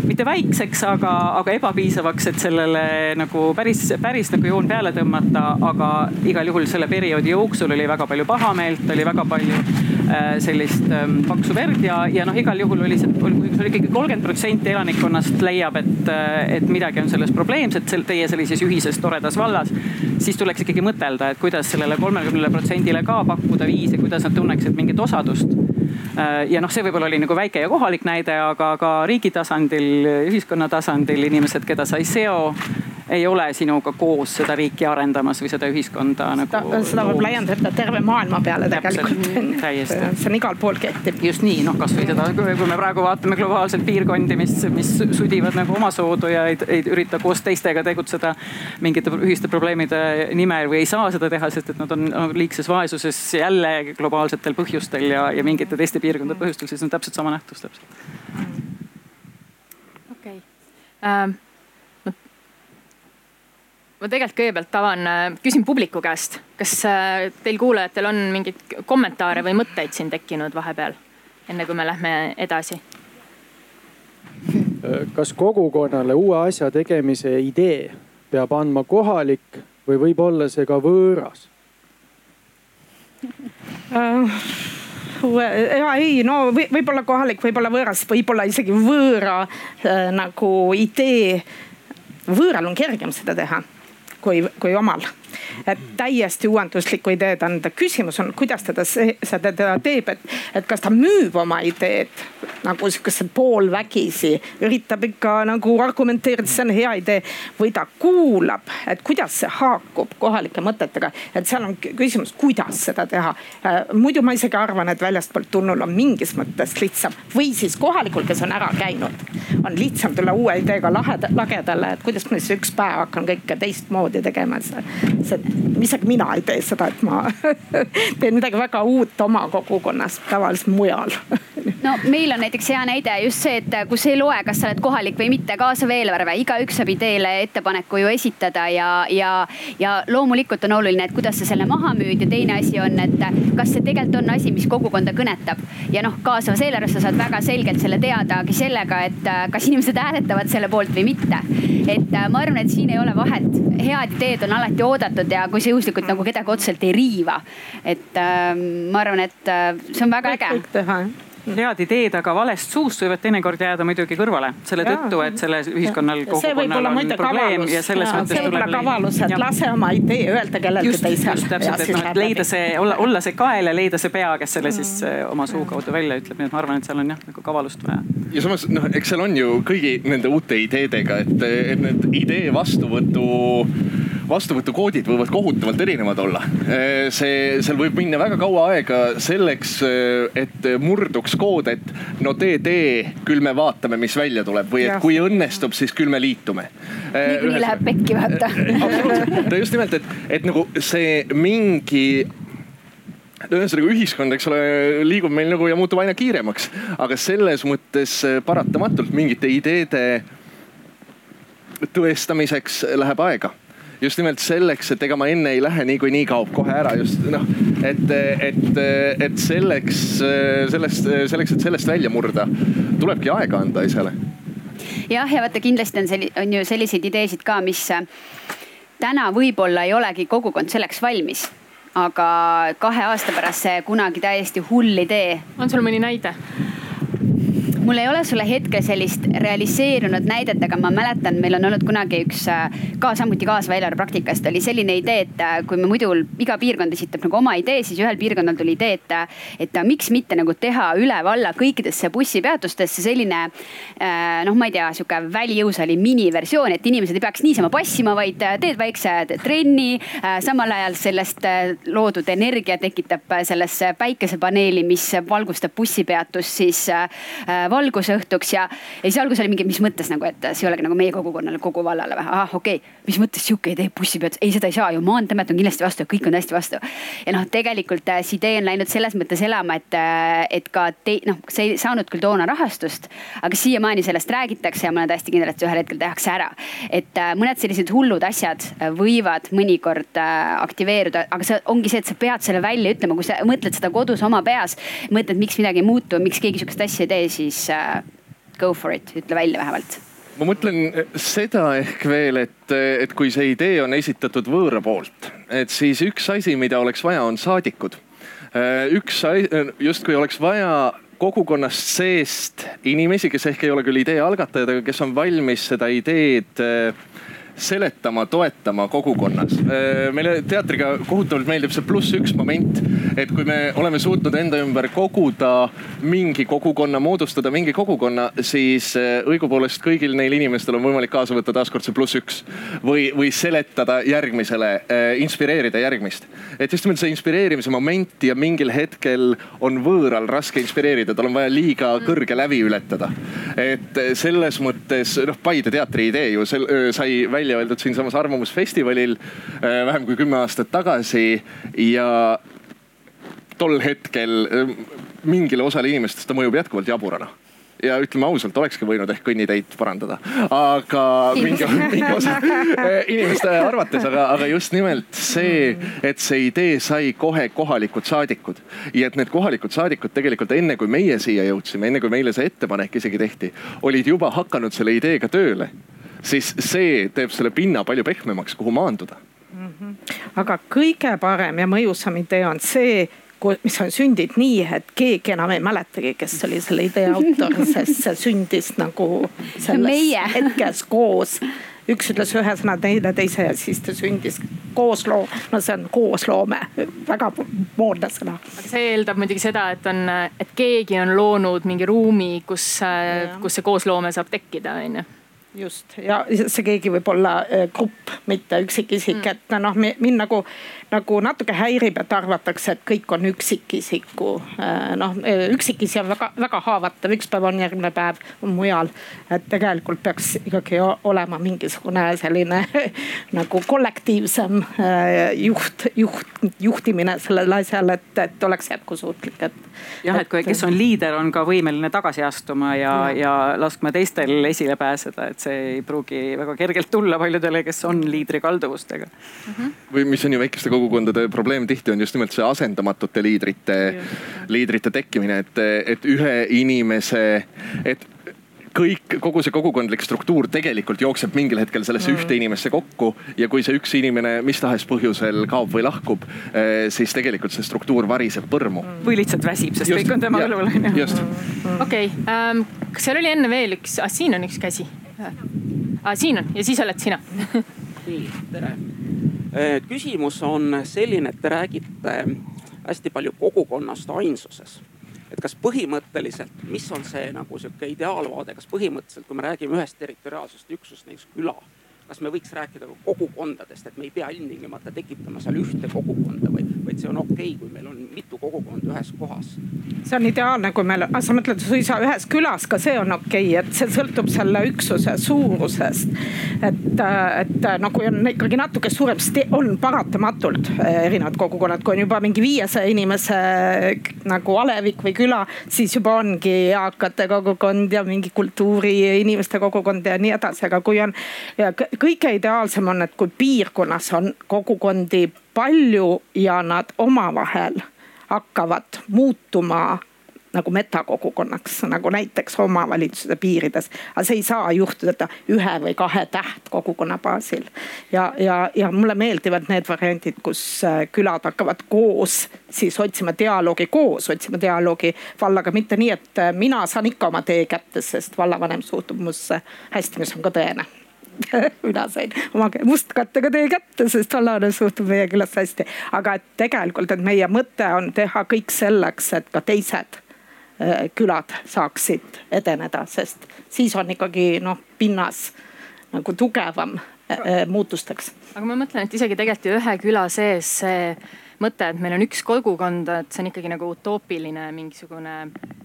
mitte väikseks, aga, aga ebapiisavaks, et sellele nagu päris, päris nagu joon peale tõmmata. aga igal juhul selle perioodi jooksul oli väga palju pahameelt, oli väga palju äh, sellist äh, paksu verd ja, ja noh, igal juhul oli see, kui sul ikkagi kolmkümmend protsenti elanikkonnast leiab, et, äh, et midagi on selles probleemset teie sellises ühises toredas vallas, siis tuleks ikkagi mõtelda, et kuidas sellele kolmekümnele protsendile ka pakkuda viise, kuidas nad tunneksid mingit osadust ja noh, see võib-olla oli nagu väike ja kohalik näide, aga ka riigi tasandil, ühiskonna tasandil inimesed, keda sa ei seo ei ole sinuga koos seda riiki arendamas või seda ühiskonda seda, nagu. seda võib laiendada terve maailma peale tegelikult. täiesti. see on igal pool kehtib. just nii, noh kasvõi seda, kui me praegu vaatame globaalselt piirkondi, mis, mis sudivad nagu omasoodu ja ei, ei ürita koos teistega tegutseda mingite ühiste probleemide nimel või ei saa seda teha, sest et nad on liigses vaesuses jälle globaalsetel põhjustel ja, ja mingite teiste piirkondade põhjustel, siis on täpselt sama nähtus täpselt. okei okay. um ma tegelikult kõigepealt avan, äh, küsin publiku käest, kas äh, teil kuulajatel on mingeid kommentaare või mõtteid siin tekkinud vahepeal, enne kui me lähme edasi? kas kogukonnale uue asja tegemise idee peab andma kohalik või võib olla see ka võõras uh...? ja ei, no võib-olla kohalik, võib-olla võõras, võib-olla isegi võõra äh, nagu idee. võõral on kergem seda teha kui, kui omal. et täiesti uuenduslikku ideed anda. küsimus on, kuidas teda, seda teda teeb, et, et kas ta müüb oma ideed nagu sihukese poolvägisi, üritab ikka nagu argumenteerida, see on hea idee või ta kuulab, et kuidas see haakub kohalike mõtetega. et seal on küsimus, kuidas seda teha. Äh, muidu ma isegi arvan, et väljastpoolt tulnul on mingis mõttes lihtsam või siis kohalikul, kes on ära käinud, on lihtsam tulla uue ideega laheda, lagedale, et kuidas ma siis üks päev hakkan kõike teistmoodi tegema. see, see isegi mina ei tee seda, et ma teen midagi väga uut oma kogukonnas, tavaliselt mujal no meil on näiteks hea näide just see, et kus ei loe, kas sa oled kohalik või mitte, kaasav eelarve, igaüks saab ideele ettepaneku ju esitada ja, ja, ja loomulikult on oluline, et kuidas sa selle maha müüd ja teine asi on, et kas see tegelikult on asi, mis kogukonda kõnetab. ja noh, kaasavas eelarves sa saad väga selgelt selle teadagi sellega, et kas inimesed hääletavad selle poolt või mitte. et ma arvan, et siin ei ole vahet, head ideed on alati oodatud ja kui see juhuslikult nagu kedagi otseselt ei riiva. et äh, ma arvan, et äh, see on väga äge. kõik teha jah head ideed, aga valest suust võivad teinekord jääda muidugi kõrvale selle tõttu, et selles ühiskonnal, kogukonnal on probleem ja selles mõttes see tuleb. kavalus, et lase oma idee öelda kellelegi teisele. just täpselt, et noh, et leida see, olla, olla see kael ja leida see pea, kes selle siis mm. oma suu kaudu välja ütleb, nii et ma arvan, et seal on jah nagu kavalust vaja. ja samas noh, eks seal on ju kõigi nende uute ideedega, et, et need idee vastuvõtu vastuvõtukoodid võivad kohutavalt erinevad olla. see, seal võib minna väga kaua aega selleks, et murduks kood, et no tee, tee, küll me vaatame, mis välja tuleb või et kui õnnestub, siis küll me liitume. niikuinii läheb pekki vaata. absoluutselt, just nimelt, et, et nagu see mingi ühesõnaga ühiskond, eks ole, liigub meil nagu ja muutub aina kiiremaks, aga selles mõttes paratamatult mingite ideede tõestamiseks läheb aega just nimelt selleks, et ega ma enne ei lähe, niikuinii kaob kohe ära just noh, et, et, et selleks, sellest, selleks, et sellest välja murda, tulebki aega anda asjale. jah, ja vaata kindlasti on selli-, on ju selliseid ideesid ka, mis täna võib-olla ei olegi kogukond selleks valmis aga kahe aasta pärast see kunagi täiesti hull idee. on sul mõni näide? Mul ei ole sulle hetkel sellist realiseerunud näidet, aga ma mäletan, meil on olnud kunagi üks ka samuti kaasava eelarve praktikast oli selline idee, et kui me muidu iga piirkond esitab nagu oma idee, siis ühel piirkonnal tuli idee, et, et miks mitte nagu teha üle valla kõikidesse bussipeatustesse selline noh, ma ei tea, sihuke välijõusaali miniversioon, et inimesed ei peaks niisama passima, vaid teed väikse trenni. samal ajal sellest loodud energia tekitab sellesse päikesepaneeli, mis valgustab bussipeatust siis valguse õhtuks ja, ja siis alguses oli mingi, mis mõttes nagu, et see ei olegi nagu meie kogukonnale, kogu vallale või? ahah, okei okay., mis mõttes sihuke idee bussipeatus, ei seda ei saa ju, Maanteeamet on kindlasti vastu kõik on hästi vastu. ja noh, tegelikult äh, see idee on läinud selles mõttes elama, et, äh, et ka te, noh, see ei saanud küll toona rahastust, aga siiamaani sellest räägitakse ja ma olen täiesti kindel, et see ühel hetkel tehakse ära. et äh, mõned sellised hullud asjad võivad mõnikord aktiveeruda, aga see ongi see, et sa pead selle välja ütlema, kui sa mõtled seda kodus oma peas, mõtled, miks midagi ei muutu, miks keegi sihukest asja ei tee, siis go for it, ütle välja vähemalt ma mõtlen seda ehk veel, et, et kui see idee on esitatud võõra poolt, et siis üks asi, mida oleks vaja, on saadikud. üks justkui oleks vaja kogukonnast seest inimesi, kes ehk ei ole küll idee algatajad, aga kes on valmis seda ideed seletama, toetama kogukonnas. Äh, meile teatriga kohutavalt meeldib see pluss üks moment, et kui me oleme suutnud enda ümber koguda mingi kogukonna, moodustada mingi kogukonna, siis äh, õigupoolest kõigil neil inimestel on võimalik kaasa võtta taaskord see pluss üks või, või seletada järgmisele, äh, inspireerida järgmist. et just nimelt see inspireerimise moment ja mingil hetkel on võõral raske inspireerida, tal on vaja liiga kõrge lävi ületada. et selles mõttes noh, Paide teatri idee ju sel, sai välja välja öeldud siinsamas Arvamusfestivalil äh, vähem kui kümme aastat tagasi ja tol hetkel äh, mingile osale inimestest ta mõjub jätkuvalt jaburana. Ja ütleme ausalt, olekski võinud ehk kõnniteid parandada, aga mingi, mingi osa äh, inimeste arvates, aga, aga just nimelt see, et see idee sai kohe kohalikud saadikud. Ja et need kohalikud saadikud tegelikult enne kui meie siia jõudsime, enne kui meile see ettepanek isegi tehti, olid juba hakanud selle ideega tööle siis see teeb selle pinna palju pehmemaks, kuhu maanduda mm. -hmm. aga kõige parem ja mõjusam idee on see, mis on sündinud nii, et keegi enam ei mäletagi, kes oli selle idee autor, sest see sündis nagu selles hetkes koos üks ütles ühe sõna, teine teise ja siis ta sündis koosloo, no see on koosloome, väga moodne sõna. aga see eeldab muidugi seda, et on, et keegi on loonud mingi ruumi, kus, kus see koosloome saab tekkida, on ju just ja see keegi võib olla äh, grupp, mitte üksikisik mm., et noh, mind nagu, nagu natuke häirib, et arvatakse, et kõik on üksikisiku äh, noh, üksikisi on väga, väga haavatav, üks päev on, järgmine päev on mujal. et tegelikult peaks ikkagi olema mingisugune selline nagu kollektiivsem äh, juht, juht, juhtimine sellel asjal, et, et oleks jätkusuutlik, et. jah, et kui, kes on liider, on ka võimeline tagasi astuma ja, ja, laskma teistel esile pääseda, et see ei pruugi väga kergelt tulla paljudele, kes on liidri kalduvustega mm. -hmm. või mis on ju väikeste kogukondade probleem tihti on just nimelt see asendamatute liidrite, liidrite tekkimine, et, et ühe inimese, et kõik, kogu see kogukondlik struktuur tegelikult jookseb mingil hetkel sellesse mm. ühte inimesse kokku ja kui see üks inimene mis tahes põhjusel kaob või lahkub, eh, siis tegelikult see struktuur variseb põrmu. või lihtsalt väsib, sest just, kõik on tema õlul on ju. okei, ähm, kas seal oli enne veel üks ah,, siin on üks käsi ah,. siin on ja siis oled sina nii, tere. Äh, küsimus on selline, et te räägite hästi palju kogukonnast ainsuses. Et kas põhimõtteliselt, mis on see nagu sihuke ideaalvaade, kas põhimõtteliselt, kui me räägime ühest territoriaalsest üksusest, näiteks küla kas me võiks rääkida ka kogukondadest, et me ei pea ilmtingimata tekitama seal ühte kogukonda või, vaid see on okei okay,, kui meil on mitu kogukonda ühes kohas. see on ideaalne, kui meil, sa mõtled suisa ühes külas, ka see on okei okay,, et see sõltub selle üksuse suurusest. et, et no kui on ikkagi natuke suurem, on paratamatult eh, erinevad kogukonnad, kui on juba mingi viiesaja inimese nagu alevik või küla, siis juba ongi eakate kogukond ja mingi kultuuriinimeste kogukond ja nii edasi, aga kui on ja kõige ideaalsem on, et kui piirkonnas on kogukondi palju ja nad omavahel hakkavad muutuma nagu metakogukonnaks, nagu näiteks omavalitsuse piirides. aga see ei saa juhtuda ühe või kahe tähtkogukonna baasil. ja, ja, ja mulle meeldivad need variandid, kus äh, külad hakkavad koos siis otsima dialoogi, koos otsima dialoogi vallaga, mitte nii, et äh, mina saan ikka oma tee kätte, sest vallavanem suhtub musse hästi, mis on ka tõene mina sain oma mustkattega tee kätte, sest vallavanem suhtub meie külasse hästi. aga et tegelikult, et meie mõte on teha kõik selleks, et ka teised äh, külad saaksid edeneda, sest siis on ikkagi noh, pinnas nagu tugevam äh, äh, muutusteks. aga ma mõtlen, et isegi tegelikult ju ühe küla sees see mõte, et meil on üks kogukond, et see on ikkagi nagu utoopiline mingisugune,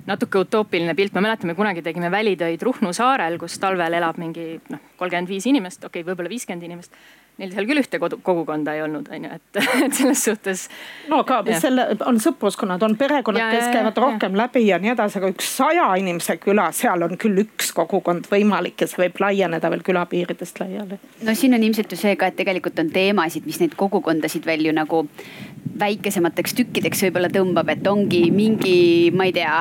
natuke utoopiline pilt. me mäletame, kunagi tegime välitöid Ruhnu saarel, kus talvel elab mingi noh, kolmkümmend viis inimest, okei okay,, võib-olla viiskümmend inimest neil seal küll ühte kodu, kogukonda ei olnud, on ju, et, et selles suhtes. no aga ja. selle on sõpruskonnad, on perekonnad, kes käivad rohkem ja. läbi ja nii edasi, aga üks saja inimese küla, seal on küll üks kogukond võimalik ja see võib laieneda veel külapiiridest laiali. no siin on ilmselt ju see ka, et tegelikult on teemasid, mis neid kogukondasid veel ju nagu väikesemateks tükkideks võib-olla tõmbab, et ongi mingi, ma ei tea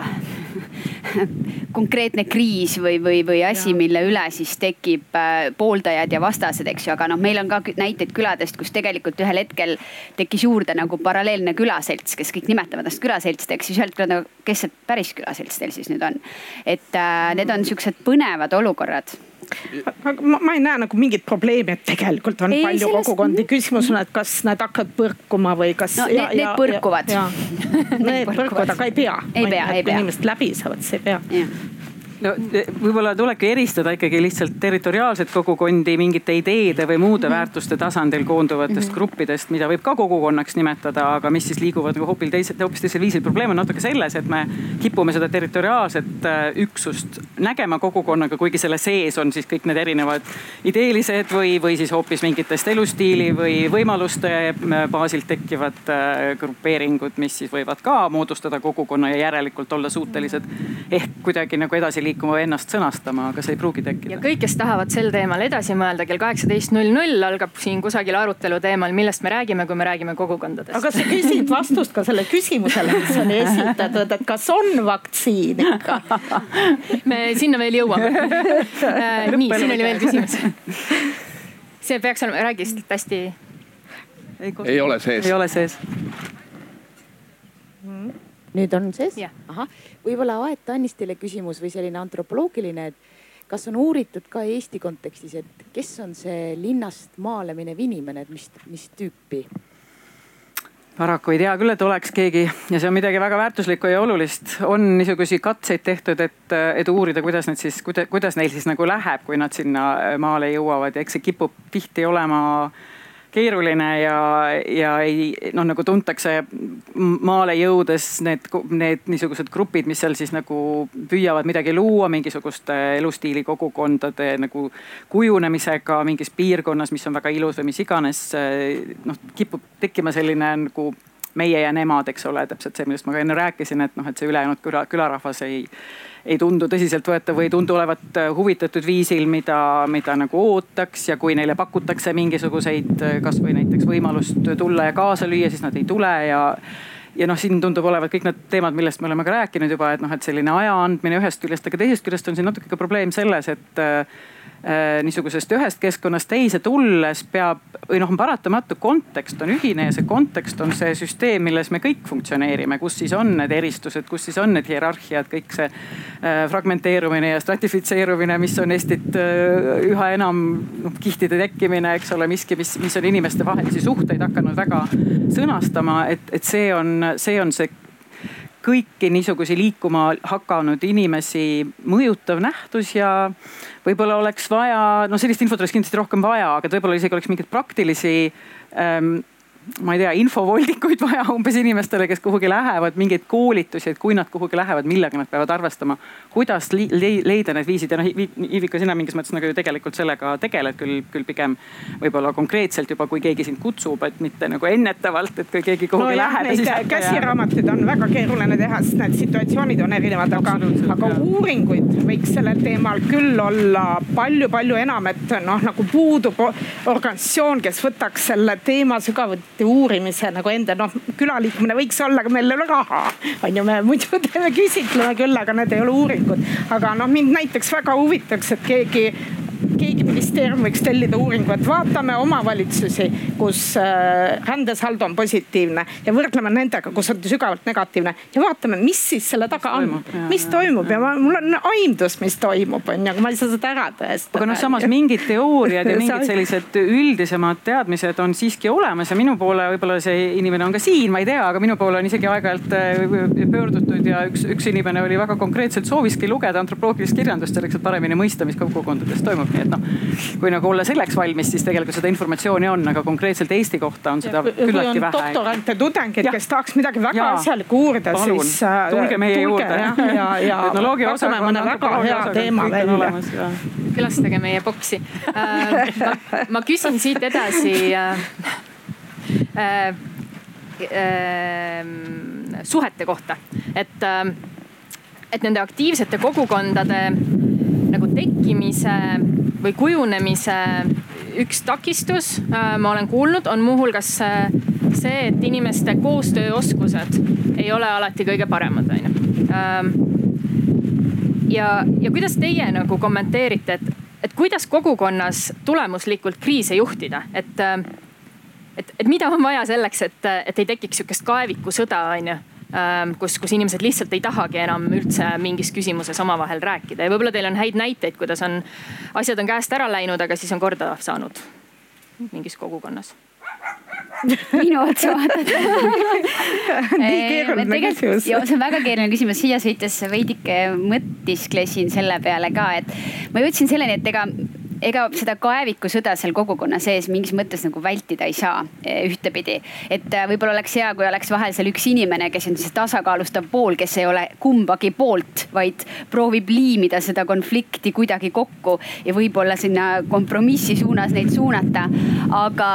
konkreetne kriis või, või, või asi, mille üle siis tekib äh, pooldajad ja vastased, eks ju, aga noh, meil on ka näiteid küladest, kus tegelikult ühel hetkel tekkis juurde nagu paralleelne külaselts, kes kõik nimetavad ennast külaseltsideks, siis ühelt küljelt nagu, kes see päris külaselts teil siis nüüd on. et äh, need on siuksed põnevad olukorrad ma, ma ei näe nagu mingit probleemi, et tegelikult on ei, palju sellest... kogukondi. küsimus on, et kas need hakkavad põrkuma või kas no,. Need, need põrkuvad. Need põrkuvad, aga ei pea. ei pea, ei pea. inimesed läbi saavad, siis ei pea no võib-olla tulebki eristada ikkagi lihtsalt territoriaalset kogukondi mingite ideede või muude -hmm. väärtuste tasandil koonduvatest -hmm. gruppidest, mida võib ka kogukonnaks nimetada, aga mis siis liiguvad nagu hoopis teisel, hoopis teisel viisil. probleem on natuke selles, et me kipume seda territoriaalset äh, üksust nägema kogukonnaga, kuigi selle sees on siis kõik need erinevad ideelised või, või siis hoopis mingitest elustiili või võimaluste äh, baasilt tekkivad äh, grupeeringud, mis siis võivad ka moodustada kogukonna ja järelikult olla suutelised ehk kuidagi nagu edasi liikuma või ennast sõnastama, aga see ei pruugi tekkida. ja kõik, kes tahavad sel teemal edasi mõelda, kell kaheksateist null null algab siin kusagil arutelu teemal, millest me räägime, kui me räägime kogukondadest. aga sa küsid vastust ka sellele küsimusele, mis on esitatud, et kas on vaktsiin ikka me sinna veel jõuame nii, siin oli veel küsimus. see peaks olema, räägi lihtsalt hästi. ei ole sees. ei ole sees nüüd on sees? ahah, võib-olla Aet Annistile küsimus või selline antropoloogiline, et kas on uuritud ka Eesti kontekstis, et kes on see linnast maale minev inimene, et mis, mis tüüpi? paraku ei tea küll, et oleks keegi ja see on midagi väga väärtuslikku ja olulist. on niisuguseid katseid tehtud, et, et uurida, kuidas need siis, kuidas neil siis nagu läheb, kui nad sinna maale jõuavad ja eks see kipub tihti olema äh, keeruline ja, ja ei noh, nagu tuntakse maale jõudes need, need niisugused grupid, mis seal siis nagu püüavad midagi luua mingisuguste elustiili kogukondade nagu kujunemisega mingis piirkonnas, mis on väga ilus või mis iganes. noh, kipub tekkima selline nagu meie ja nemad, eks ole, täpselt see, millest ma ka enne rääkisin, et noh, et see ülejäänud küla, külarahvas ei ei tundu tõsiseltvõetav või ei tundu olevat äh, huvitatud viisil, mida, mida nagu ootaks ja kui neile pakutakse mingisuguseid äh, kasvõi näiteks võimalust tulla ja kaasa lüüa, siis nad ei tule ja ja noh, siin tundub olevat kõik need teemad, millest me oleme ka rääkinud juba, et noh, et selline aja andmine ühest küljest, aga teisest küljest on siin natuke ka probleem selles, et äh, niisugusest ühest keskkonnast teise tulles peab või noh, on paratamatu, kontekst on ühine ja see kontekst on see süsteem, milles me kõik funktsioneerime, kus siis on need eristused, kus siis on need hierarhiad, kõik see äh, fragmenteerumine ja stratifitseerumine, mis on Eestit äh, üha enam noh kihtide tekkimine, eks ole, miski, mis, mis on inimeste vahelisi suhteid hakanud väga sõnastama, et, et see on, see on see kõiki niisugusi liikuma hakanud inimesi mõjutav nähtus ja võib-olla oleks vaja, no sellist infot oleks kindlasti rohkem vaja, aga võib-olla isegi oleks mingeid praktilisi ähm, ma ei tea, infovoldikuid vaja umbes inimestele, kes kuhugi lähevad, mingeid koolitusi, et kui nad kuhugi lähevad, millega nad peavad arvestama. kuidas leida need viisid ja noh, Ivika, sina mingis mõttes nagu ju tegelikult sellega tegeled küll, küll pigem võib-olla konkreetselt juba, kui keegi sind kutsub, et mitte nagu ennetavalt, et kui keegi kuhugi no jah, läheb. Neid käsiraamatuid on väga keeruline teha, sest need situatsioonid on erinevad, aga, aga uuringuid võiks sellel teemal küll olla palju-palju enam, et noh, nagu puudub organisatsioon, kes võtaks selle teema sügavuti alati uurimise nagu enda noh, külaliikmena võiks olla, aga meil ei ole raha. on ju, me muidu teeme küsitleme küll, aga need ei ole uuringud. aga noh, mind näiteks väga huvitaks, et keegi keegi ministeerium võiks tellida uuringu, et vaatame omavalitsusi, kus äh, rändesaldo on positiivne ja võrdleme nendega, kus on sügavalt negatiivne. Ja vaatame, mis siis selle taga on, mis toimub? Ja ma, mul on aimdus, mis toimub, on ju, aga ma ei saa seda ära tõestada. aga noh, samas mingid teooriad ja mingid sellised üldisemad teadmised on siiski olemas ja minu poole võib-olla see inimene on ka siin, ma ei tea, aga minu poole on isegi aeg-ajalt äh, pöördutud ja üks, üks inimene oli väga konkreetselt sooviski lugeda antropoloogilist kirjandust selleks, et paremini mõista, mis kogukondades toimub. Nii et noh, kui nagu olla selleks valmis, siis tegelikult seda informatsiooni on, aga konkreetselt Eesti kohta on seda küllaltki vähe. doktorante, tudengeid, kes tahaks midagi väga ja. asjalikku uurida, siis äh,. tulge meie tulge, juurde. ja, ja, ja etnoloogia osakond, mõne väga hea teema välja. külastage meie boksi äh,. Ma, ma küsin siit edasi äh, äh, äh, suhete kohta, et äh, et nende aktiivsete kogukondade tekkimise või kujunemise üks takistus, äh, ma olen kuulnud, on muuhulgas äh, see, et inimeste koostööoskused ei ole alati kõige paremad, on ju. Ähm, ja, ja kuidas teie nagu kommenteerite, et, et kuidas kogukonnas tulemuslikult kriise juhtida, et, äh, et, et mida on vaja selleks, et, et ei tekiks sihukest kaevikusõda, on ju Ähm, kus, kus inimesed lihtsalt ei tahagi enam üldse mingis küsimuses omavahel rääkida. Ja võib-olla teil on häid näiteid, kuidas on, asjad on käest ära läinud, aga siis on korda saanud mingis kogukonnas. Minu otsa vaadata nii keeruline küsimus. ja see on väga keeruline küsimus, siia sõites veidike mõtisklesin selle peale ka, et ma jõudsin selleni, et ega ega seda kaevikusõda seal kogukonna sees mingis mõttes nagu vältida ei saa e, ühtepidi. et e, võib-olla oleks hea, kui oleks vahel seal üks inimene, kes on siis tasakaalustav pool, kes ei ole kumbagi poolt, vaid proovib liimida seda konflikti kuidagi kokku ja võib-olla sinna kompromissi suunas neid suunata. aga,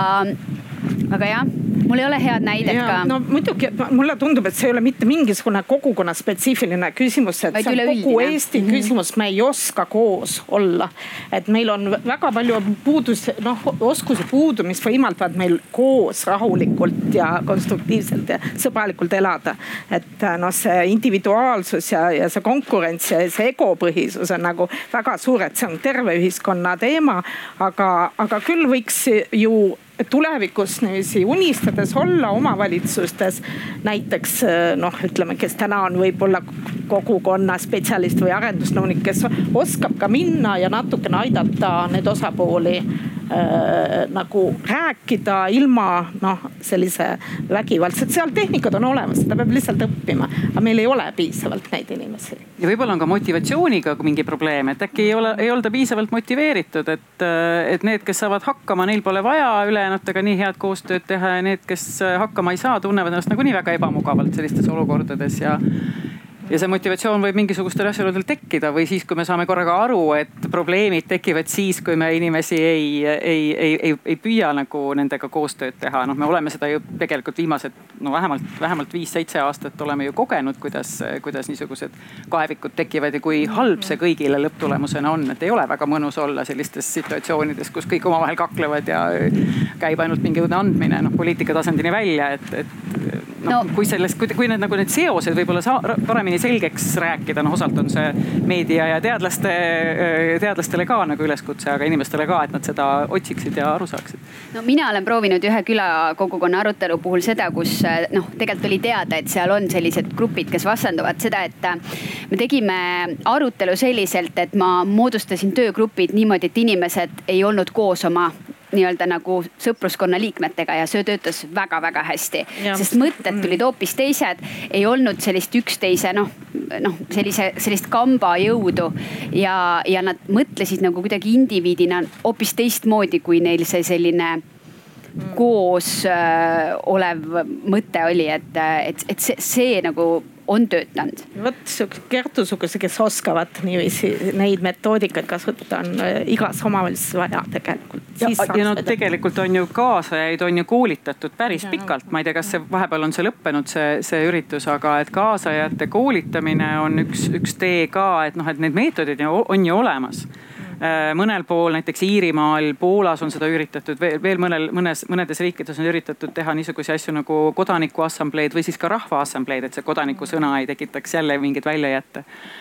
aga jah mul ei ole head näidet ja, ka. no muidugi, mulle tundub, et see ei ole mitte mingisugune kogukonna spetsiifiline küsimus, et Vaid see on kogu Eesti mm -hmm. küsimus, me ei oska koos olla. et meil on väga palju puudus, noh oskuse puudu, mis võimaldavad meil koos rahulikult ja konstruktiivselt ja sõbralikult elada. et noh, see individuaalsus ja, ja see konkurents ja see egopõhisus on nagu väga suur, et see on terve ühiskonna teema. aga, aga küll võiks ju tulevikus niiviisi unistades olla omavalitsustes näiteks noh, ütleme, kes täna on võib-olla kogukonna spetsialist või arendusnõunik, kes oskab ka minna ja natukene aidata neid osapooli äh, nagu rääkida ilma noh, sellise vägivaldselt, seal tehnikad on olemas, seda peab lihtsalt õppima. aga meil ei ole piisavalt neid inimesi. ja võib-olla on ka motivatsiooniga mingi probleem, et äkki ei ole, ei olda piisavalt motiveeritud, et, et need, kes saavad hakkama, neil pole vaja ülejäänutega nii head koostööd teha ja need, kes hakkama ei saa, tunnevad ennast nagunii väga ebamugavalt sellistes olukordades ja ja see motivatsioon võib mingisugustel asjaoludel tekkida või siis, kui me saame korraga aru, et probleemid tekivad siis, kui me inimesi ei, ei, ei, ei, ei püüa nagu nendega koostööd teha. noh, me oleme seda ju tegelikult viimased no vähemalt, vähemalt viis-seitse aastat oleme ju kogenud, kuidas, kuidas niisugused kaevikud tekivad ja kui halb see kõigile lõpptulemusena on, et ei ole väga mõnus olla sellistes situatsioonides, kus kõik omavahel kaklevad ja käib ainult mingisugune andmine noh poliitika tasandini välja, et, et noh no., kui sellest, kui need nagu need seosed võib-olla saa, paremini selgeks rääkida, noh osalt on see meedia ja teadlaste, teadlastele ka nagu üleskutse, aga inimestele ka, et nad seda otsiksid ja aru saaksid. no mina olen proovinud ühe külakogukonna arutelu puhul seda, kus noh, tegelikult oli teada, et seal on sellised grupid, kes vastanduvad seda, et me tegime arutelu selliselt, et ma moodustasin töögrupid niimoodi, et inimesed ei olnud koos oma nii-öelda nagu sõpruskonna liikmetega ja see töötas väga-väga hästi. sest mõtted mm. tulid hoopis teised, ei olnud sellist üksteise noh, noh sellise, sellist kamba jõudu ja, ja nad mõtlesid nagu kuidagi indiviidina hoopis teistmoodi, kui neil see selline mm. koos äh, olev mõte oli, et, et, et see, see nagu on töötanud. vot siukse Kertu-suguse, kes oskavad niiviisi neid metoodikaid kasutada, on äh, igas omavalitsuses vaja tegelikult. ja, ja no tegelikult on ju kaasajaid on ju koolitatud päris ja, pikalt, ma ei tea, kas see vahepeal on see lõppenud, see, see üritus, aga et kaasajate koolitamine on üks, üks tee ka, et noh, et need meetodid on ju olemas mõnel pool, näiteks Iirimaal, Poolas on seda üritatud, veel, veel mõnel, mõnes, mõnedes riikides on üritatud teha niisuguseid asju nagu kodanikuassambleed või siis ka rahvaassambleed, et see kodaniku sõna ei tekitaks jälle mingeid väljajätte. Äh,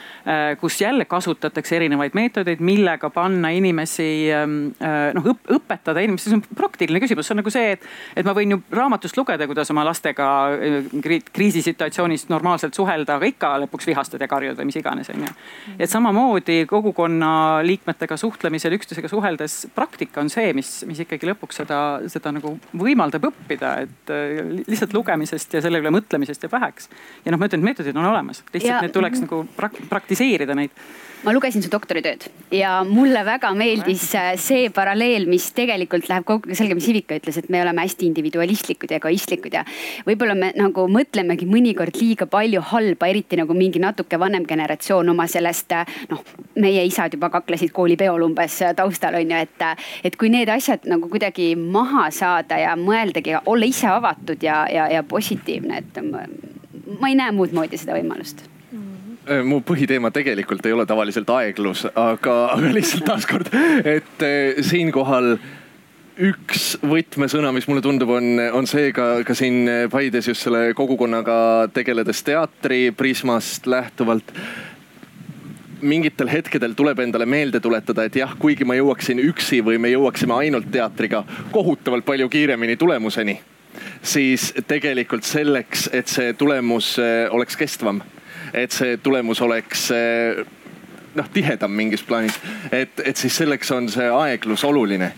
kus jälle kasutatakse erinevaid meetodeid, millega panna inimesi ähm, äh, noh õp, õpetada inimesi, see on praktiline küsimus, see on nagu see, et, et ma võin ju raamatust lugeda, kuidas oma lastega äh, kriisisituatsioonis normaalselt suhelda, aga ikka lõpuks vihastad ja karjud või mis iganes, on ju. et samamoodi kogukonna liikmetega suhtlemisel, üksteisega suheldes praktika on see, mis, mis ikkagi lõpuks seda, seda nagu võimaldab õppida, et lihtsalt lugemisest ja selle üle mõtlemisest jääb väheks. ja noh, ma ütlen, et meetodid on olemas, lihtsalt ja... need tuleks nagu prak-, praktiseerida praktiseerida neid? ma lugesin su doktoritööd ja mulle väga meeldis äh, see paralleel, mis tegelikult läheb kokku sellega, mis Ivika ütles, et me oleme hästi individualistlikud ja egoistlikud ja võib-olla me nagu mõtlemegi mõnikord liiga palju halba, eriti nagu mingi natuke vanem generatsioon oma sellest äh, noh, meie isad juba kaklesid koolipeol umbes äh, taustal on ju, et, et kui need asjad nagu kuidagi maha saada ja mõeldagi, olla ise avatud ja, ja, ja positiivne, et ma ei näe muud moodi seda võimalust mu põhiteema tegelikult ei ole tavaliselt aeglus, aga, aga lihtsalt taaskord, et äh, siinkohal üks võtmesõna, mis mulle tundub, on, on see ka, ka siin Paides just selle kogukonnaga tegeledes teatri prismast lähtuvalt. Mingitel hetkedel tuleb endale meelde tuletada, et jah, kuigi ma jõuaksin üksi või me jõuaksime ainult teatriga kohutavalt palju kiiremini tulemuseni, siis tegelikult selleks, et see tulemus äh, oleks kestvam et see tulemus oleks eh, noh, tihedam mingis plaanis. et, et siis selleks on see aeglus oluline.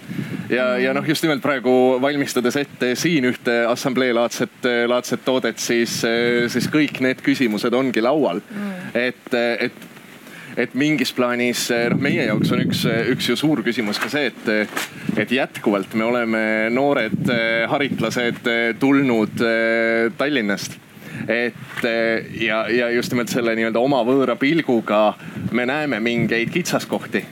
ja, ja noh, just nimelt praegu valmistades ette siin ühte assamblee laadset, laadset toodet, siis, siis kõik need küsimused ongi laual. et, et et mingis plaanis noh, meie jaoks on üks, üks ju suur küsimus ka see, et, et jätkuvalt me oleme noored haritlased tulnud Tallinnast et eh, ja, ja just nimelt selle nii-öelda oma võõra pilguga me näeme mingeid kitsaskohti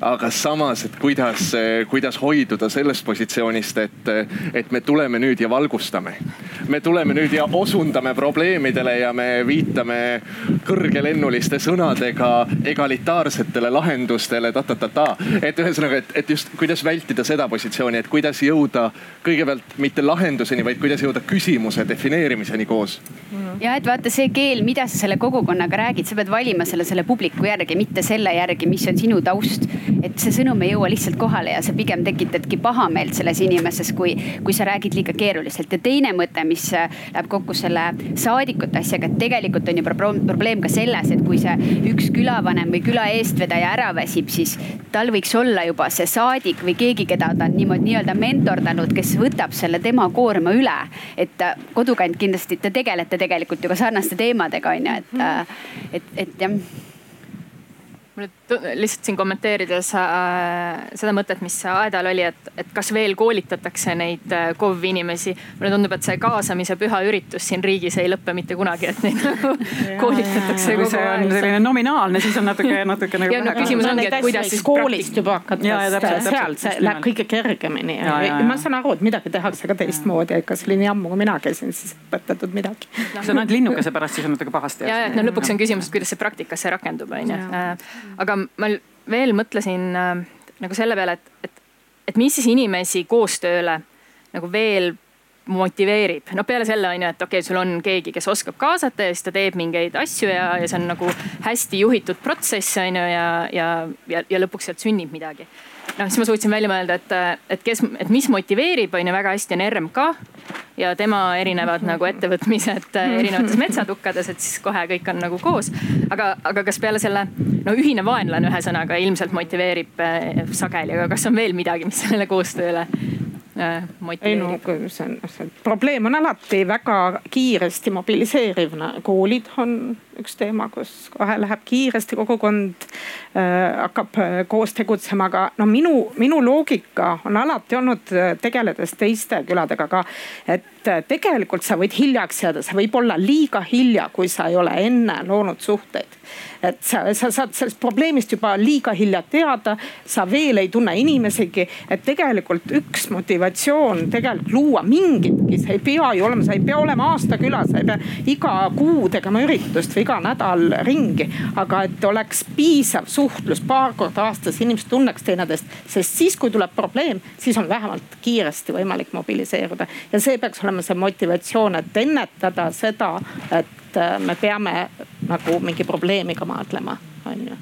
aga samas, et kuidas, kuidas hoiduda sellest positsioonist, et, et me tuleme nüüd ja valgustame. me tuleme nüüd ja osundame probleemidele ja me viitame kõrgelennuliste sõnadega egalitaarsetele lahendustele ta-ta-ta-ta. et ühesõnaga, et, et just kuidas vältida seda positsiooni, et kuidas jõuda kõigepealt mitte lahenduseni, vaid kuidas jõuda küsimuse defineerimiseni koos. ja et vaata see keel, mida sa selle kogukonnaga räägid, sa pead valima selle, selle publiku järgi, mitte selle järgi, mis on sinu taust et see sõnum ei jõua lihtsalt kohale ja sa pigem tekitadki pahameelt selles inimeses, kui, kui sa räägid liiga keeruliselt. ja teine mõte, mis äh, läheb kokku selle saadikute asjaga, et tegelikult on ju probleem ka selles, et kui see üks külavanem või küla eestvedaja ära väsib, siis tal võiks olla juba see saadik või keegi, keda ta on niimoodi nii-öelda mentordanud, kes võtab selle tema koorma üle. et äh, kodukant kindlasti, te tegelete tegelikult ju ka sarnaste teemadega on ju, et, äh, et, et jah lihtsalt siin kommenteerides äh, seda mõtet, mis Aedal oli, et, et kas veel koolitatakse neid äh, KOV inimesi. mulle tundub, et see kaasamise püha üritus siin riigis ei lõpe mitte kunagi, et neid nagu koolitatakse kogu aeg. kui see on selline nominaalne, siis on natuke, natuke nagu. ja no küsimus ongi, et kuidas siis. koolist juba hakates, sealt see läheb kõige kergemini. ma saan aru, et midagi tehakse ka teistmoodi, ega see oli nii ammu, kui mina käisin, siis õpetatud midagi. see on ainult linnukese pärast, siis on natuke pahasti. ja, et no lõpuks on küsimus, kuidas see praktikasse rakendub, on ju. Aga ma veel mõtlesin äh, nagu selle peale, et, et, et mis siis inimesi koostööle nagu veel motiveerib. noh, peale selle on ju, et okei okay,, sul on keegi, kes oskab kaasata ja siis ta teeb mingeid asju ja, ja see on nagu hästi juhitud protsess on ju ja, ja, ja, ja lõpuks sealt sünnib midagi noh, siis ma suutsin välja mõelda, et, et kes, et mis motiveerib, on ju väga hästi on RMK ja tema erinevad nagu ettevõtmised äh, erinevates metsatukkades, et siis kohe kõik on nagu koos. aga, aga kas peale selle, no ühine vaenlane ühesõnaga ilmselt motiveerib äh, sageli, aga kas on veel midagi, mis sellele koostööle äh, ei no see on, see probleem on alati väga kiiresti mobiliseeriv, koolid on üks teema, kus kohe läheb kiiresti, kogukond äh, hakkab äh, koos tegutsema, aga no minu, minu loogika on alati olnud äh, tegeledes teiste küladega ka, et äh, tegelikult sa võid hiljaks jääda, see võib olla liiga hilja, kui sa ei ole enne loonud suhteid. et sa, sa saad sellest probleemist juba liiga hilja teada, sa veel ei tunne inimesegi, et tegelikult üks motivatsioon tegelikult luua mingitki, see ei pea ju olema, sa ei pea olema aasta külas, sa ei pea iga kuu tegema üritust või iga iga nädal ringi. aga et oleks piisav suhtlus paar korda aastas, inimesed tunneks teineteist, sest siis, kui tuleb probleem, siis on vähemalt kiiresti võimalik mobiliseeruda. ja see peaks olema see motivatsioon, et ennetada seda, et äh, me peame nagu mingi probleemiga maadlema, on ju.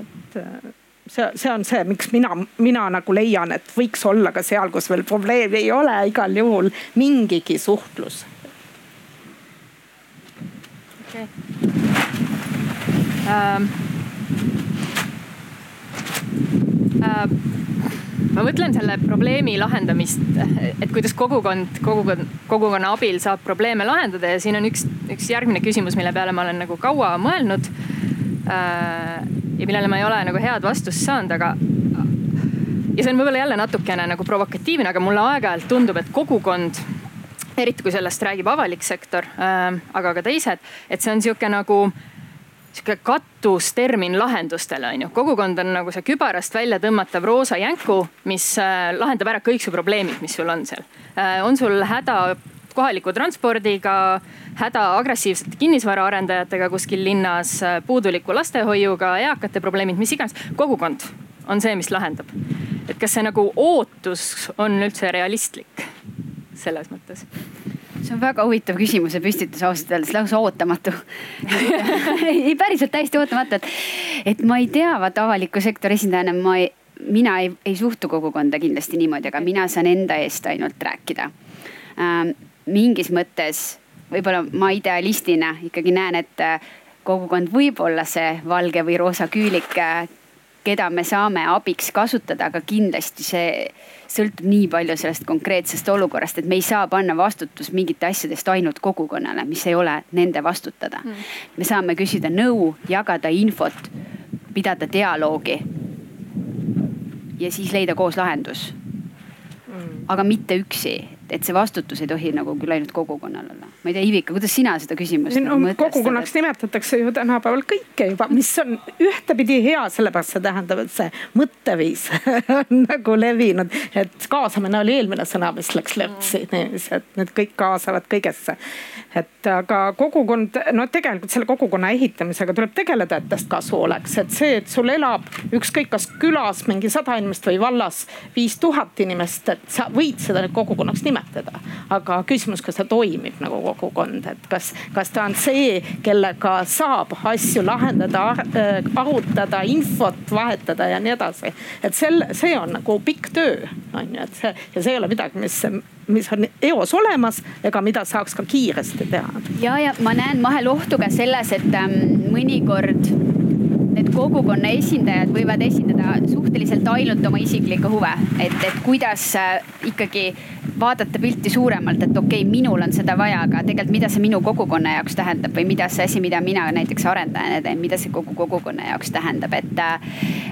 et äh, see, see on see, miks mina, mina nagu leian, et võiks olla ka seal, kus veel probleemi ei ole, igal juhul mingigi suhtlus. Okay. ähm.. Äh, ma mõtlen selle probleemi lahendamist, et kuidas kogukond, kogukond, kogukonna abil saab probleeme lahendada ja siin on üks, üks järgmine küsimus, mille peale ma olen nagu kaua mõelnud äh, ja millele ma ei ole nagu head vastust saanud, aga. ja see on võib-olla jälle natukene nagu provokatiivne, aga mulle aeg-ajalt tundub, et kogukond, eriti kui sellest räägib avalik sektor äh,, aga ka teised, et see on sihuke nagu sihuke katustermin lahendustele on ju. kogukond on nagu see kübarast välja tõmmatav roosa jänku, mis äh, lahendab ära kõik su probleemid, mis sul on seal äh,. on sul häda kohaliku transpordiga, häda agressiivsete kinnisvaraarendajatega kuskil linnas, puuduliku lastehoiuga, eakate probleemid, mis iganes. kogukond on see, mis lahendab. et kas see nagu ootus on üldse realistlik selles mõttes? see on väga huvitav küsimuse püstitus ausalt öeldes, lausa ootamatu ei, päriselt täiesti ootamatu, et, et ma ei tea, vaata avaliku sektori esindajana ma ei, mina ei, ei suhtu kogukonda kindlasti niimoodi, aga mina saan enda eest ainult rääkida ähm, mingis mõttes võib-olla ma idealistina ikkagi näen, et äh, kogukond võib olla see valge või roosa küülik, äh, keda me saame abiks kasutada, aga kindlasti see sõltub nii palju sellest konkreetsest olukorrast, et me ei saa panna vastutust mingite asjadest ainult kogukonnale, mis ei ole nende vastutada. Mm.. me saame küsida nõu, jagada infot, pidada dialoogi. ja siis leida koos lahendus. Mm.. aga mitte üksi, et see vastutus ei tohi nagu küll ainult kogukonnal olla. ma ei tea, Ivika, kuidas sina seda küsimust no, nagu kogukonnaks nimetatakse ju tänapäeval kõike juba, mis on ühtepidi hea, sellepärast see tähendab, et see mõtteviis on nagu levinud. et kaasamine oli eelmine sõna, mis läks lörtsi niiviisi, et need kõik kaasavad kõigesse. et aga kogukond, no tegelikult selle kogukonna ehitamisega tuleb tegeleda, et tast kasu oleks, et see, et sul elab ükskõik kas külas mingi sada inimest või vallas viis tuhat inimest, et sa võid seda nüüd kogukonnaks nimetada nimetada. aga küsimus, kas ta toimib nagu kogukond, et kas, kas ta on see, kellega saab asju lahendada, äh, arutada, infot vahetada ja nii edasi. et selle, see on nagu pikk töö, on ju, et see ja see ei ole midagi, mis mis on eos olemas ega mida saaks ka kiiresti teha. ja, ja ma näen vahel ohtu ka selles, et ähm, mõnikord need kogukonna esindajad võivad esindada suhteliselt ainult oma isiklikke huve, et, et kuidas äh, ikkagi vaadata pilti suuremalt, et okei okay,, minul on seda vaja, aga tegelikult, mida see minu kogukonna jaoks tähendab või mida see asi, mida mina näiteks arendajana teen, mida see kogu kogukonna jaoks tähendab, et.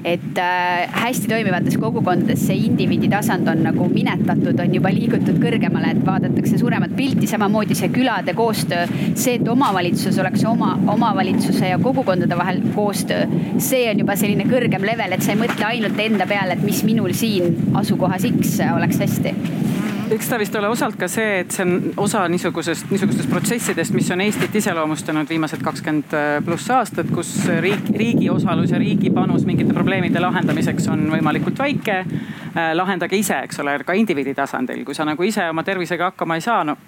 et äh, hästi toimivates kogukondades see indiviidi tasand on nagu minetatud, on juba liigutud kõrgemale, et vaadatakse suuremat pilti, samamoodi see külade koostöö. see, et omavalitsus oleks oma omavalitsuse ja kogukondade vahel koostöö, see on juba selline kõrgem level, et sa ei mõtle ainult enda peale, et mis minul siin asukohas X oleks hästi eks ta vist ole osalt ka see, et see on osa niisugusest, niisugustest protsessidest, mis on Eestit iseloomustanud viimased kakskümmend äh, pluss aastat, kus riik, riigi osalus ja riigi panus mingite probleemide lahendamiseks on võimalikult väike. Äh, lahendage ise, eks ole, ka indiviidi tasandil, kui sa nagu ise oma tervisega hakkama ei saa, no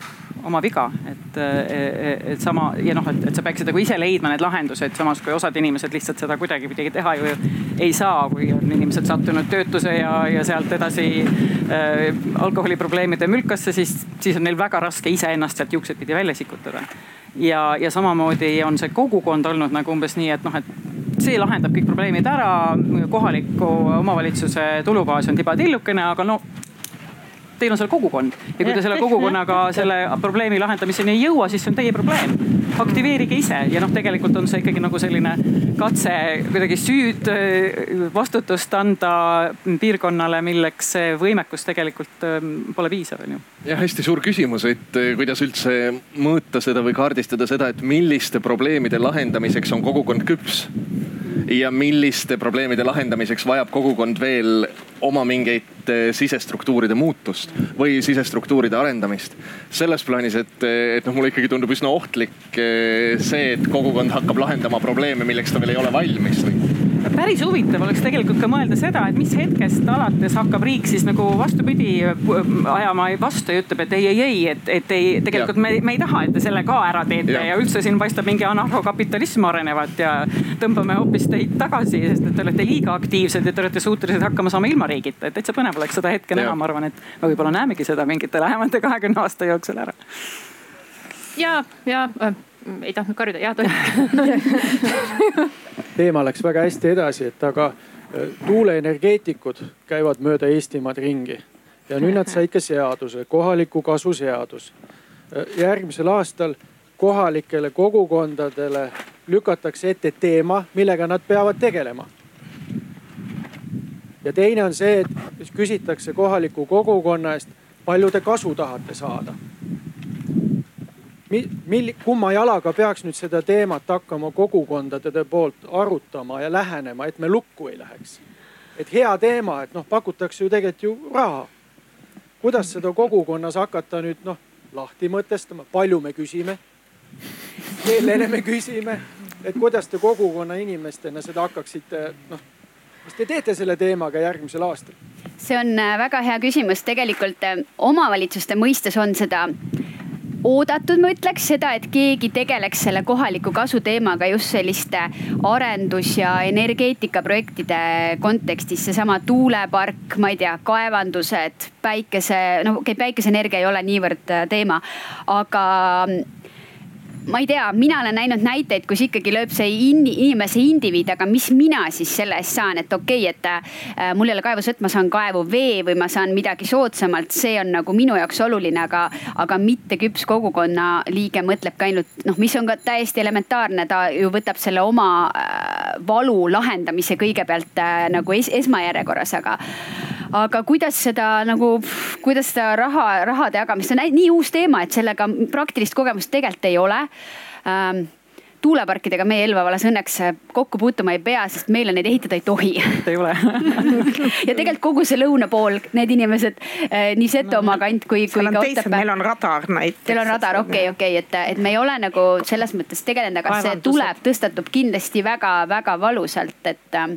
oma viga, et, äh, et sama ja noh, et, et sa peaksid nagu ise leidma need lahendused, samas kui osad inimesed lihtsalt seda kuidagipidi teha ju ei saa, kui on inimesed sattunud töötuse ja, ja sealt edasi äh, alkoholiprobleemi probleemide mülkasse, siis, siis on neil väga raske iseennast sealt juukseidpidi välja sikutada. ja, ja samamoodi on see kogukond olnud nagu umbes nii, et noh, et see lahendab kõik probleemid ära. kohaliku omavalitsuse tulubaas on tibatillukene, aga no teil on seal kogukond ja kui te selle kogukonnaga selle probleemi lahendamiseni ei jõua, siis see on teie probleem. aktiveerige ise ja noh, tegelikult on see ikkagi nagu selline katse kuidagi süüd, vastutust anda piirkonnale, milleks see võimekus tegelikult ähm, pole piisav, on ju. jah, hästi suur küsimus, et äh, kuidas üldse mõõta seda või kaardistada seda, et milliste probleemide lahendamiseks on kogukond küps ja milliste probleemide lahendamiseks vajab kogukond veel oma mingeid eh, sisestruktuuride muutust või sisestruktuuride arendamist. selles plaanis, et, et noh, mulle ikkagi tundub üsna ohtlik eh, see, et kogukond hakkab lahendama probleeme, milleks ta veel ei ole valmis või päris huvitav oleks tegelikult ka mõelda seda, et mis hetkest alates hakkab riik siis nagu vastupidi ajama vastu ja ütleb, et ei, ei, ei, et, et ei, tegelikult me, me ei taha, et te selle ka ära teete ja, ja üldse siin paistab mingi anarhokapitalism arenevat ja tõmbame hoopis teid tagasi, sest et te olete liiga aktiivsed ja te olete suutelised hakkama saama ilma riigita. et täitsa põnev oleks seda hetke näha, ma arvan, et me võib-olla näemegi seda mingite lähemate kahekümne aasta jooksul ära. ja, ja äh, ei tahtnud karjuda, ja tohib. Teema läks väga hästi edasi, et aga äh, tuuleenergeetikud käivad mööda Eestimaad ringi. Ja nüüd nad said ka seaduse, kohaliku kasu seadus. Äh, järgmisel aastal kohalikele kogukondadele lükatakse ette teema, millega nad peavad tegelema. ja teine on see, et küsitakse kohaliku kogukonna eest, palju te kasu tahate saada mil-, kumma jalaga peaks nüüd seda teemat hakkama kogukondade poolt arutama ja lähenema, et me lukku ei läheks. et hea teema, et noh, pakutakse ju tegelikult ju raha. kuidas seda kogukonnas hakata nüüd noh lahti mõtestama, palju me küsime, kellele me küsime, et kuidas te kogukonna inimestena seda hakkaksite noh, mis te teete selle teemaga järgmisel aastal? see on äh, väga hea küsimus, tegelikult äh, omavalitsuste mõistes on seda oodatud, ma ütleks seda, et keegi tegeleks selle kohaliku kasu teemaga just selliste arendus- ja energeetikaprojektide kontekstis. seesama tuulepark, ma ei tea, kaevandused, päikese, no okei okay,, päikeseenergia ei ole niivõrd teema, aga ma ei tea, mina olen näinud näiteid, kus ikkagi lööb see in, inimese indiviid, aga mis mina siis selle eest saan, et okei okay,, et äh, mul ei ole kaevusvett, ma saan kaevuvee või ma saan midagi soodsamalt, see on nagu minu jaoks oluline, aga, aga mitte küps kogukonna liige mõtleb ka ainult noh, mis on ka täiesti elementaarne, ta ju võtab selle oma äh, valu lahendamise kõigepealt äh, nagu es, esmajärjekorras, aga aga kuidas seda nagu, kuidas seda raha, rahade jagamist, see on nii uus teema, et sellega praktilist kogemust tegelikult ei ole ähm, tuuleparkidega meie Elva vallas õnneks kokku puutuma ei pea, sest meile neid ehitada ei tohi. ei ole ja tegelikult kogu see lõuna pool, need inimesed äh, nii Setomaa kant kui, kui ka Otepää. meil on radar näiteks. Teil on radar, okei okei et, et me ei ole nagu selles mõttes tegelenud, aga see tuleb, tõstatub kindlasti väga-väga valusalt, et äh,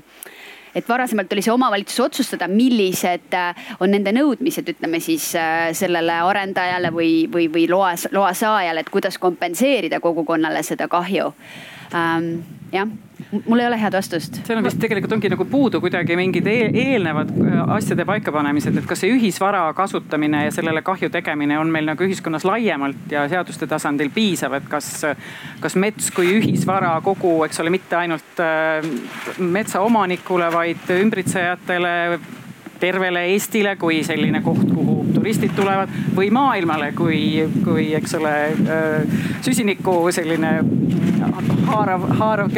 et varasemalt oli see omavalitsuse otsustada, millised äh, on nende nõudmised, ütleme siis äh, sellele arendajale või, või, või loa, loa saajale, et kuidas kompenseerida kogukonnale seda kahju ähm,. jah mul ei ole head vastust. seal on vist tegelikult ongi nagu puudu kuidagi mingid eel, eelnevad äh, asjade paikapanemised, et kas see ühisvara kasutamine ja sellele kahju tegemine on meil nagu ühiskonnas laiemalt ja seaduste tasandil piisav, et kas, kas mets kui ühisvara kogu, eks ole, mitte ainult äh, metsaomanikule, vaid ümbritsejatele tervele Eestile kui selline koht, kuhu turistid tulevad või maailmale kui, kui eks ole äh, süsiniku selline haarav, haarav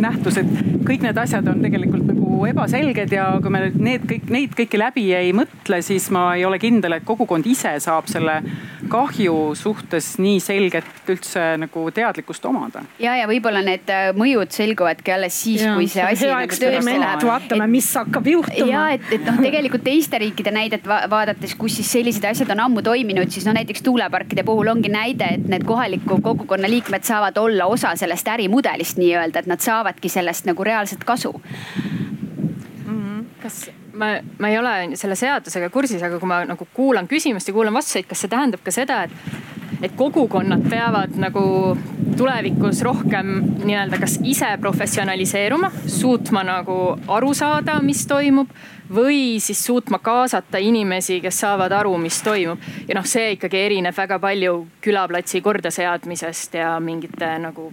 nähtus, et kõik need asjad on tegelikult nagu ebaselged ja kui me need kõik, neid kõiki läbi ei mõtle, siis ma ei ole kindel, et kogukond ise saab selle kahju suhtes nii selget üldse nagu teadlikkust omada. ja, ja võib-olla need äh, mõjud selguvadki alles siis, kui see asi nagu töösse läheb. vaatame, mis hakkab juhtuma. ja et, et noh, tegelikult teiste riikide näidet va vaadates, kus siis sellised asjad on ammu toiminud, siis no näiteks tuuleparkide puhul ongi näide, et need kohaliku kogukonna liikmed saavad olla osa sellest ärimudelist nii-öelda, et nad saavadki sellest nagu reaalset kasu mm. -hmm. kas ma, ma ei ole selle seadusega kursis, aga kui ma nagu kuulan küsimust ja kuulan vastuseid, kas see tähendab ka seda, et, et kogukonnad peavad nagu tulevikus rohkem nii-öelda kas ise professionaliseeruma, suutma nagu aru saada, mis toimub või siis suutma kaasata inimesi, kes saavad aru, mis toimub. ja noh, see ikkagi erineb väga palju külaplatsi kordaseadmisest ja mingite nagu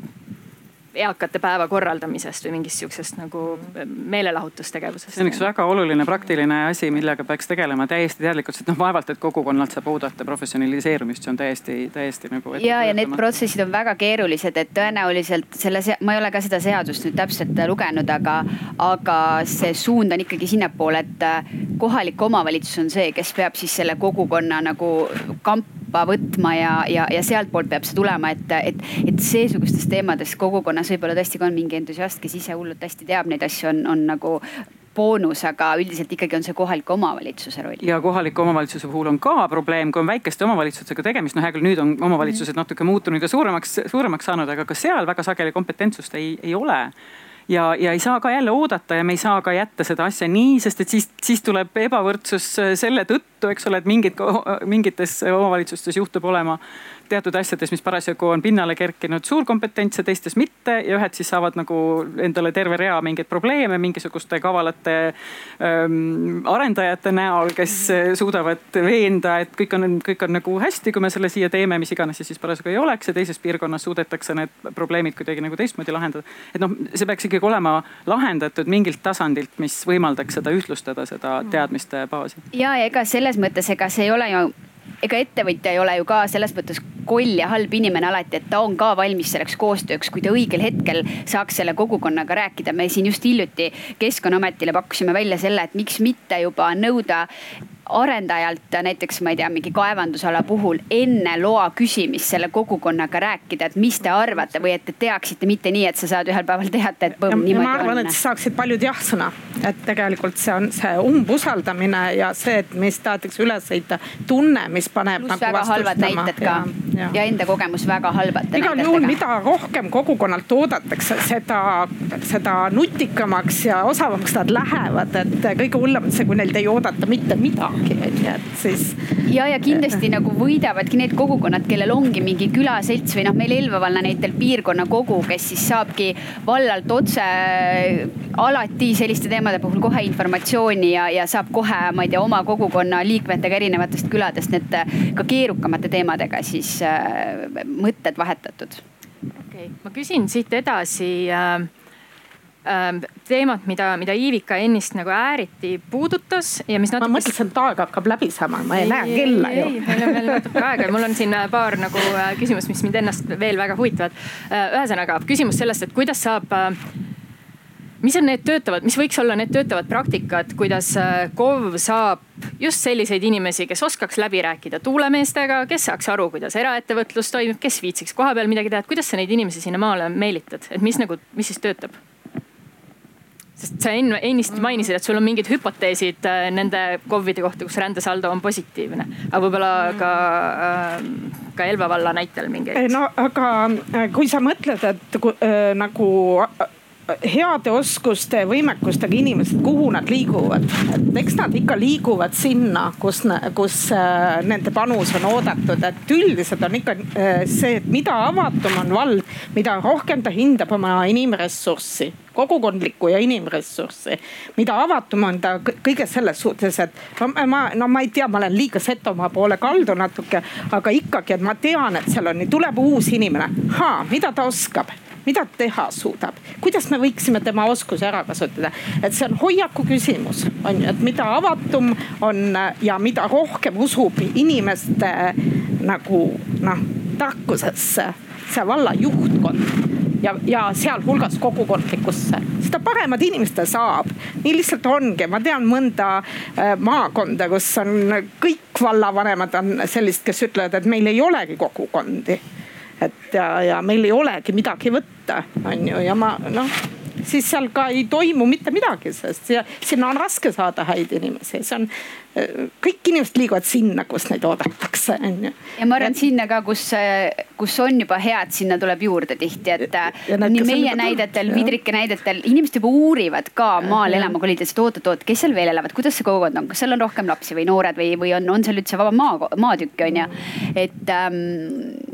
eakate päeva korraldamisest või mingist sihukesest nagu meelelahutustegevusest. see on üks väga oluline praktiline asi, millega peaks tegelema täiesti teadlikult, sest noh, vaevalt, et kogukonnalt saab oodata professionaliseerumist, see on täiesti, täiesti nagu. ja, ja need protsessid on väga keerulised, et tõenäoliselt selle, ma ei ole ka seda seadust nüüd täpselt lugenud, aga, aga see suund on ikkagi sinnapoole, et kohalik omavalitsus on see, kes peab siis selle kogukonna nagu kamp kaupa võtma ja, ja, ja sealtpoolt peab see tulema, et, et, et seesugustes teemades kogukonnas võib-olla tõesti ka on mingi entusiast, kes ise hullult hästi teab neid asju, on, on nagu boonus, aga üldiselt ikkagi on see kohaliku omavalitsuse roll. ja kohaliku omavalitsuse puhul on ka probleem, kui on väikeste omavalitsustega tegemist, noh hea küll, nüüd on omavalitsused natuke muutunud ja suuremaks, suuremaks saanud, aga ka seal väga sageli kompetentsust ei, ei ole ja, ja ei saa ka jälle oodata ja me ei saa ka jätta seda asja nii, sest et siis, siis tuleb ebavõrdsus selle tõttu, eks ole, et mingid, mingites omavalitsustes juhtub olema teatud asjades, mis parasjagu on pinnale kerkinud suurkompetents ja teistes mitte ja ühed siis saavad nagu endale terve rea mingeid probleeme mingisuguste kavalate ähm, arendajate näol, kes suudavad veenda, et kõik on, kõik on nagu hästi, kui me selle siia teeme, mis iganes see siis parasjagu ei oleks ja teises piirkonnas suudetakse need probleemid kuidagi nagu teistmoodi lahendada. et noh, see peaks ikkagi olema lahendatud mingilt tasandilt, mis võimaldaks seda ühtlustada, seda teadmiste baasi. ja, ja ega selles mõttes, ega see ei ole ju ega ettevõtja ei ole ju ka selles mõttes koll ja halb inimene alati, et ta on ka valmis selleks koostööks, kui ta õigel hetkel saaks selle kogukonnaga rääkida. me siin just hiljuti Keskkonnaametile pakkusime välja selle, et miks mitte juba nõuda arendajalt näiteks, ma ei tea, mingi kaevandusala puhul enne loa küsimist selle kogukonnaga rääkida, et mis te arvate või et te teaksite, mitte nii, et sa saad ühel päeval teada, et põmm, niimoodi on. ma arvan, et siis saaksid paljud jah-sõna, et tegelikult see on see umbusaldamine ja see, et mis tahetakse üles sõita, tunne, mis paneb. pluss nagu väga halvad näited ka ja, ja. ja enda kogemus väga halbade igal juhul, mida rohkem kogukonnalt oodatakse, seda, seda nutikamaks ja osavamaks nad lähevad, et kõige hullem on see, kui neilt ei oodata mitte midagi ongi, onju, et siis. ja, ja kindlasti nagu võidavadki need kogukonnad, kellel ongi mingi külaselts või noh, meil Elva valla näitel piirkonnakogu, kes siis saabki vallalt otse alati selliste teemade puhul kohe informatsiooni ja, ja saab kohe, ma ei tea, oma kogukonna liikmetega erinevatest küladest need ka keerukamate teemadega siis äh, mõtted vahetatud. okei okay., ma küsin siit edasi äh teemat, mida, mida Iivika ennist nagu ääriti puudutas ja mis natuke. ma mõtlesin, et aeg hakkab läbi saama, ma ei, ei näe kella ju. meil on veel natuke aega ja mul on siin äh, paar nagu äh, küsimust, mis mind ennast veel väga huvitavad. Äh, ühesõnaga küsimus sellest, et kuidas saab mis on need töötavad, mis võiks olla need töötavad praktikad, kuidas KOV saab just selliseid inimesi, kes oskaks läbi rääkida tuulemeestega, kes saaks aru, kuidas eraettevõtlus toimib, kes viitsiks kohapeal midagi teha, et kuidas sa neid inimesi sinna maale meelitad, et mis nagu, mis siis töötab? Sest sa ennist mainisid, et sul on mingid hüpoteesid äh, nende KOV-ide kohta, kus rändesaldo on positiivne, aga võib-olla ka äh, ka Elva valla näitel mingeid? no aga äh, kui sa mõtled, et äh, nagu heade oskuste, võimekustega inimesed, kuhu nad liiguvad, et eks nad ikka liiguvad sinna, kus, kus äh, nende panus on oodatud, et üldiselt on ikka äh, see, et mida avatum on vald, mida rohkem ta hindab oma inimressurssi kogukondlikku ja inimressurssi. mida avatum on ta kõiges selles suhtes, et no ma, no ma ei tea, ma olen liiga Setomaa poole kaldu natuke, aga ikkagi, et ma tean, et seal on, tuleb uus inimene. mida ta oskab mida teha suudab, kuidas me võiksime tema oskusi ära kasutada. et see on hoiaku küsimus, on ju, et mida avatum on ja mida rohkem usub inimeste nagu noh tarkusesse see valla juhtkond ja, ja sealhulgas kogukondlikkusse, seda paremad inimesed ta saab. nii lihtsalt ongi, ma tean mõnda äh, maakonda, kus on kõik vallavanemad on sellist, kes ütlevad, et meil ei olegi kogukondi. Et ja, ja meil ei olegi midagi võtta, on ju, ja ma noh siis seal ka ei toimu mitte midagi, sest sinna on raske saada häid inimesi, see on kõik inimesed liiguvad sinna, kus neid oodatakse, on ju. ja ma arvan, et sinna ka, kus, kus on juba head, sinna tuleb juurde tihti, et nii meie näidetel, Vidrike näidetel, inimesed juba uurivad ka maal elama kolides, et oot-oot-oot, kes seal veel elavad, kuidas see kogukond on, kas seal on rohkem lapsi või noored või, või on, on seal üldse vaba maa, maatükk on ju. et ähm,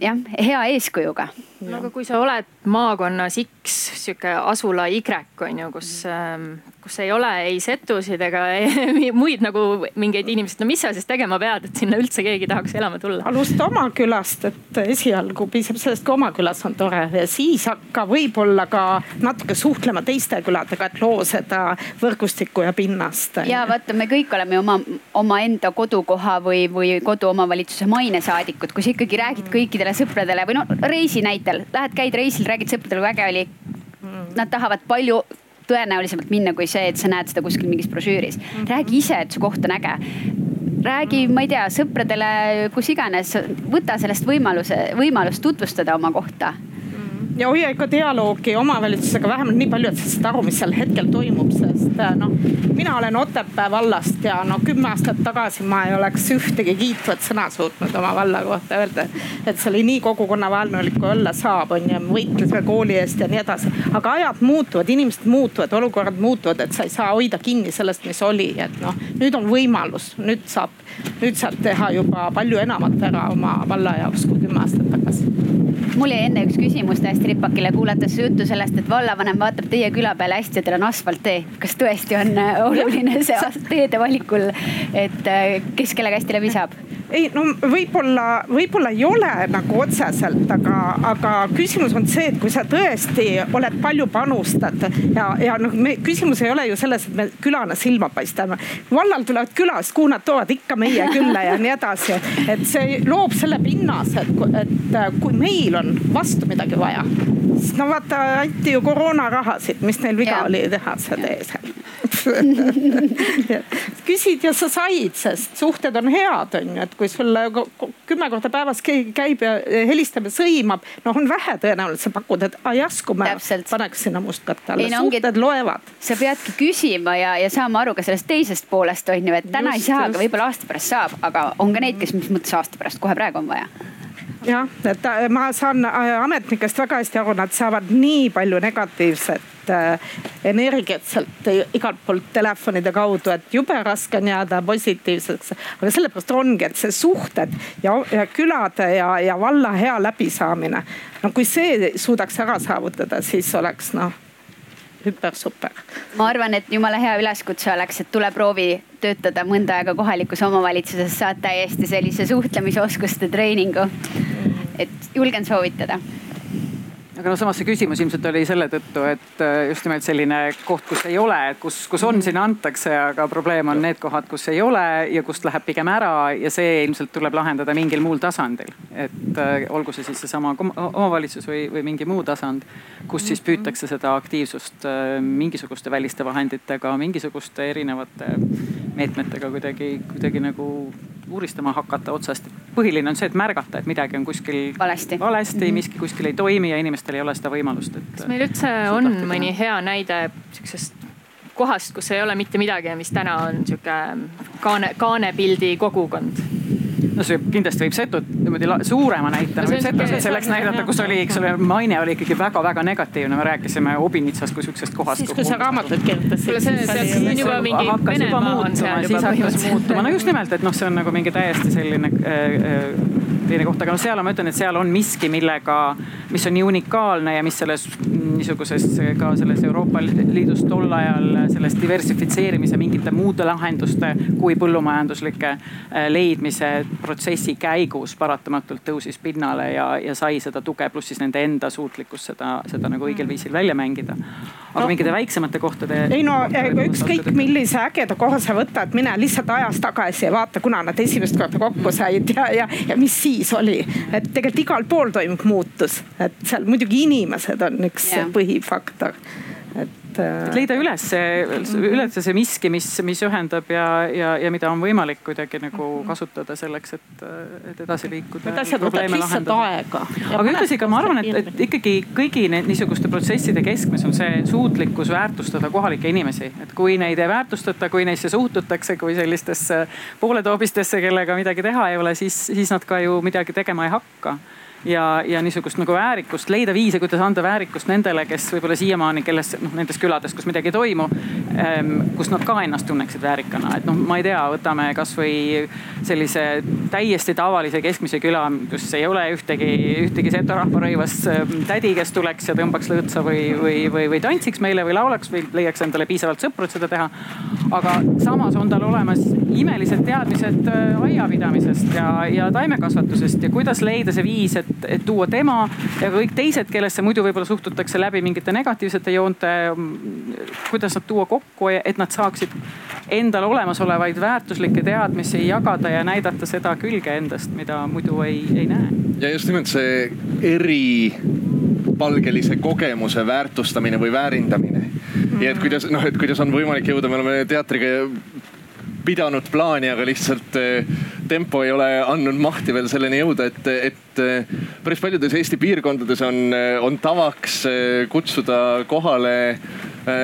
jah, hea eeskujuga no aga kui sa oled maakonnas X sihuke asula Y on ju, kus, ähm, kus ei ole ei setusid ega ei, muid nagu mingeid inimesi, no mis sa siis tegema pead, et sinna üldse keegi tahaks elama tulla? alusta oma külast, et esialgu piisab sellest, kui oma külas on tore ja siis hakka võib-olla ka natuke suhtlema teiste küladega, et loo seda võrgustikku ja pinnast. ja vaata, me kõik oleme oma, omaenda kodukoha või, või koduomavalitsuse mainesaadikud, kui sa ikkagi räägid kõikidele sõpradele või no reisi näitel, lähed, käid reisil, räägid sõpradele, kui äge oli. Nad tahavad palju tõenäolisemalt minna kui see, et sa näed seda kuskil mingis brošüüris. räägi ise, et su koht on äge. Räägi, ma ei tea, sõpradele, kus iganes, võta sellest võimaluse, võimalust tutvustada oma kohta ja hoia ikka dialoogi omavalitsusega vähemalt nii palju, et sa saad aru, mis seal hetkel toimub, sest äh, noh, mina olen Otepää vallast ja no kümme aastat tagasi ma ei oleks ühtegi kiitvat sõna suutnud oma valla kohta öelda. et see oli nii kogukonnavaenulik kui olla saab, on ju, võitlesime kooli eest ja nii edasi. aga ajad muutuvad, inimesed muutuvad, olukorrad muutuvad, et sa ei saa hoida kinni sellest, mis oli, et noh, nüüd on võimalus, nüüd saab, nüüd saab teha juba palju enamat ära oma valla jaoks kui kümme aastat tagasi mul jäi enne üks küsimus täiesti ripakile, kuulates juttu sellest, et vallavanem vaatab teie küla peale hästi ja teil on asfalttee. kas tõesti on äh, oluline see teede valikul, et äh, kes kellega hästi läbi saab? ei no võib-olla, võib-olla ei ole nagu otseselt, aga, aga küsimus on see, et kui sa tõesti oled palju panustad ja, ja noh, küsimus ei ole ju selles, et me külana silma paistame. vallal tulevad külast, kuhu nad toovad ikka meie külla ja nii edasi. et see loob selle pinnase, et, et kui meil on vastu midagi vaja, siis no vaata, anti ju koroonarahasid, mis neil viga ja. oli teha seda ees küsid ja sa said, sest suhted on head, on ju, et kui sulle kümme korda päevas keegi käib ja helistab ja sõimab, noh, on vähe tõenäoliselt sa pakud, et järsku ma Täpselt. paneks sinna mustkatte alla, suhted ongi, loevad. sa peadki küsima ja, ja saama aru ka sellest teisest poolest on ju, et täna just, ei saa, aga võib-olla aasta pärast saab, aga on ka neid, kes mis mõttes aasta pärast, kohe praegu on vaja jah, et äh, ma saan äh, ametnikest väga hästi aru, nad saavad nii palju negatiivset äh, energiat sealt igalt poolt telefonide kaudu, et jube raske on jääda positiivseks. aga sellepärast ongi, et see suhted ja, ja külade ja, ja valla hea läbisaamine. no kui see suudaks ära saavutada, siis oleks noh hüper-super. ma arvan, et jumala hea üleskutse oleks, et tule proovi töötada mõnda aega kohalikus omavalitsuses, saad täiesti sellise suhtlemisoskuste treeningu. et julgen soovitada aga no samas see küsimus ilmselt oli selle tõttu, et äh, just nimelt selline koht, kus ei ole, kus, kus on, sinna antakse, aga probleem on need kohad, kus ei ole ja kust läheb pigem ära ja see ilmselt tuleb lahendada mingil muul tasandil. et äh, olgu see siis seesama omavalitsus või, või mingi muu tasand, kus siis püütakse seda aktiivsust äh, mingisuguste väliste vahenditega, mingisuguste erinevate meetmetega kuidagi, kuidagi nagu uuristama hakata otsast. põhiline on see, et märgata, et midagi on kuskil valesti, valesti mm, -hmm. miski kuskil ei toimi ja inimestel ei ole seda võimalust, et. kas meil üldse on mõni hea näide sihukesest kohast, kus ei ole mitte midagi ja mis täna on sihuke kaane, kaanepildi kogukond? No see kindlasti võib Setut niimoodi suurema näitena no, võib Setut selleks näidata, kus oli, eks ole, maine oli ikkagi väga-väga negatiivne, me rääkisime Obinitsast kui sihukesest kohast. siis, kui sa raamatut kirjutasid. see on juba on seal juba põhimõtteliselt. no just nimelt, et noh, see on nagu mingi täiesti selline äh, äh, teine koht, aga noh, seal ma ütlen, et seal on miski, millega, mis on nii unikaalne ja mis selles niisuguses ka selles Euroopa Liidus tol ajal selles diversifitseerimise mingite muude lahenduste kui põllumajanduslike äh, leidmise protsessi käigus paratamatult tõusis pinnale ja, ja sai seda tuge, pluss siis nende enda suutlikkus seda, seda nagu õigel viisil välja mängida. aga no, mingite väiksemate kohtade. ei no ükskõik millise ägeda koha sa võtad, mine lihtsalt ajas tagasi ja vaata, kuna nad esimest korda kokku said ja, ja, ja mis siis siis oli, et tegelikult igal pool toimub muutus, et seal muidugi inimesed on üks yeah. põhifaktor et et. et leida üles see, üles see miski, mis, mis ühendab ja, ja, ja mida on võimalik kuidagi nagu kasutada selleks, et, et edasi liikuda. Need asjad võtavad lihtsalt aega. aga ühtlasi ka ma arvan, et, et ikkagi kõigi niisuguste protsesside keskmes on see suutlikkus väärtustada kohalikke inimesi. et kui neid ei väärtustata, kui neisse suhtutakse kui sellistesse pooletoobistesse, kellega midagi teha ei ole, siis, siis nad ka ju midagi tegema ei hakka ja, ja niisugust nagu väärikust, leida viise, kuidas anda väärikust nendele, kes võib-olla siiamaani, kelles noh, nendes külades, kus midagi ei toimu ähm,. kus nad ka ennast tunneksid väärikana, et noh, ma ei tea, võtame kasvõi sellise täiesti tavalise keskmise küla, kus ei ole ühtegi, ühtegi seto rahvarõivas ähm, tädi, kes tuleks ja tõmbaks lõõtsa või, või, või, või tantsiks meile või laulaks või leiaks endale piisavalt sõpru, et seda teha. aga samas on tal olemas imelised teadmised äh, aiapidamisest ja, ja taimekasvatusest ja kuidas leida see viis, et et, et tuua tema ja kõik teised, kellesse muidu võib-olla suhtutakse läbi mingite negatiivsete joonte. kuidas nad tuua kokku, et nad saaksid endal olemasolevaid väärtuslikke teadmisi jagada ja näidata seda külge endast, mida muidu ei, ei näe. ja just nimelt see eripalgelise kogemuse väärtustamine või väärindamine. ja et kuidas noh, et kuidas on võimalik jõuda, me oleme teatriga pidanud plaani, aga lihtsalt tempo ei ole andnud mahti veel selleni jõuda, et, et päris paljudes Eesti piirkondades on, on tavaks kutsuda kohale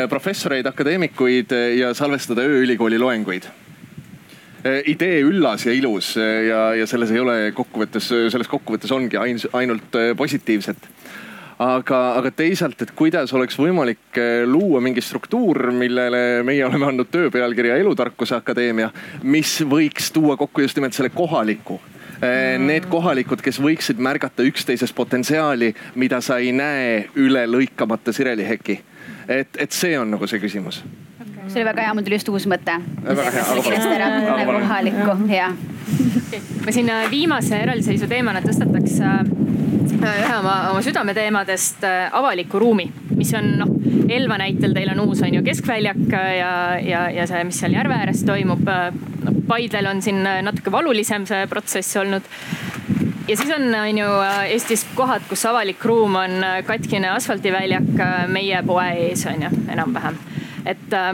professoreid, akadeemikuid ja salvestada ööülikooli loenguid. Idee üllas ja ilus ja, ja selles ei ole kokkuvõttes, selles kokkuvõttes ongi ainult positiivset aga, aga teisalt, et kuidas oleks võimalik eh, luua mingi struktuur, millele meie oleme andnud töö pealkirja Elutarkuse Akadeemia, mis võiks tuua kokku just nimelt selle kohaliku eh, mm. Need kohalikud, kes võiksid märgata üksteises potentsiaali, mida sa ei näe üle lõikamata sireliheki. et, et see on nagu see küsimus okay.. see oli väga hea, mul tuli just uus mõte. väga hea. kohalikku, ja. ma siin äh, viimase eraldiseisu teemana tõstataks Äh, ühe oma, oma südameteemadest äh, avaliku ruumi, mis on noh, Elva näitel teil on uus, on ju keskväljak äh, ja, ja, ja see, mis seal järve ääres toimub. no Paidel on siin natuke valulisem see protsess olnud. ja siis on, on ju Eestis kohad, kus avalik ruum on katkine asfaldiväljak meie poe ees on ju enam-vähem, et äh,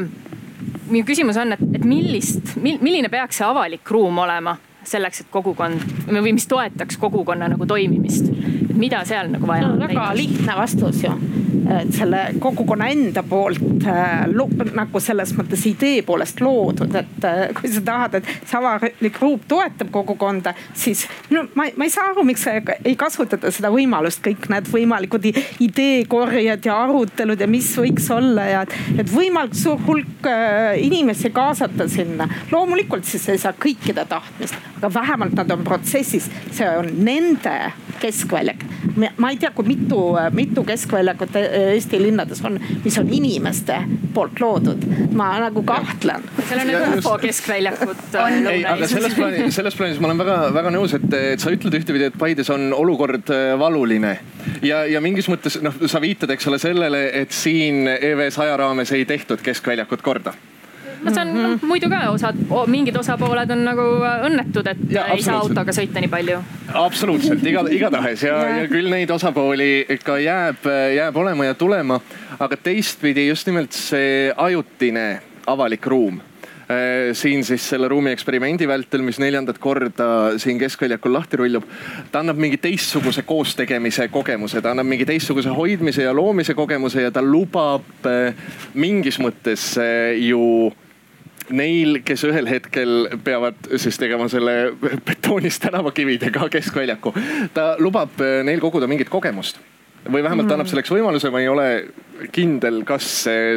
minu küsimus on, et, et millist, milline peaks see avalik ruum olema selleks, et kogukond või mis toetaks kogukonna nagu toimimist. Mida seal nagu vaja on? väga lihtne vastus ju et selle kogukonna enda poolt äh, nagu selles mõttes idee poolest loodud, et äh, kui sa tahad, et see avalik ruum toetab kogukonda, siis no ma, ma ei saa aru, miks ei kasutata seda võimalust, kõik need võimalikud ideekorjed ja arutelud ja mis võiks olla ja et võimalikult suur hulk äh, inimesi kaasata sinna. loomulikult siis ei saa kõikide tahtmist, aga vähemalt nad on protsessis, see on nende keskväljak. ma ei tea, kui mitu, mitu keskväljakut Eesti linnades on, mis on inimeste poolt loodud. ma nagu kahtlen. seal on need ufo keskväljakud. ei, aga selles plaanis, selles plaanis ma olen väga-väga nõus, et, et sa ütled ühtepidi, et Paides on olukord äh, valuline ja, ja mingis mõttes noh, sa viitad, eks ole sellele, et siin EV saja raames ei tehtud keskväljakut korda no see on mm -hmm. muidu ka osad, mingid osapooled on nagu äh, õnnetud, et ja, ei saa autoga sõita nii palju. absoluutselt, iga, igatahes ja, ja küll neid osapooli ikka jääb, jääb olema ja tulema. aga teistpidi just nimelt see ajutine avalik ruum äh, siin siis selle ruumi eksperimendi vältel, mis neljandat korda siin keskväljakul lahti rullub. ta annab mingi teistsuguse koostegemise kogemuse, ta annab mingi teistsuguse hoidmise ja loomise kogemuse ja ta lubab äh, mingis mõttes ju neil, kes ühel hetkel peavad siis tegema selle betoonist tänavakividega keskväljaku, ta lubab eh, neil koguda mingit kogemust või vähemalt mm. annab selleks võimaluse, ma ei ole kindel, kas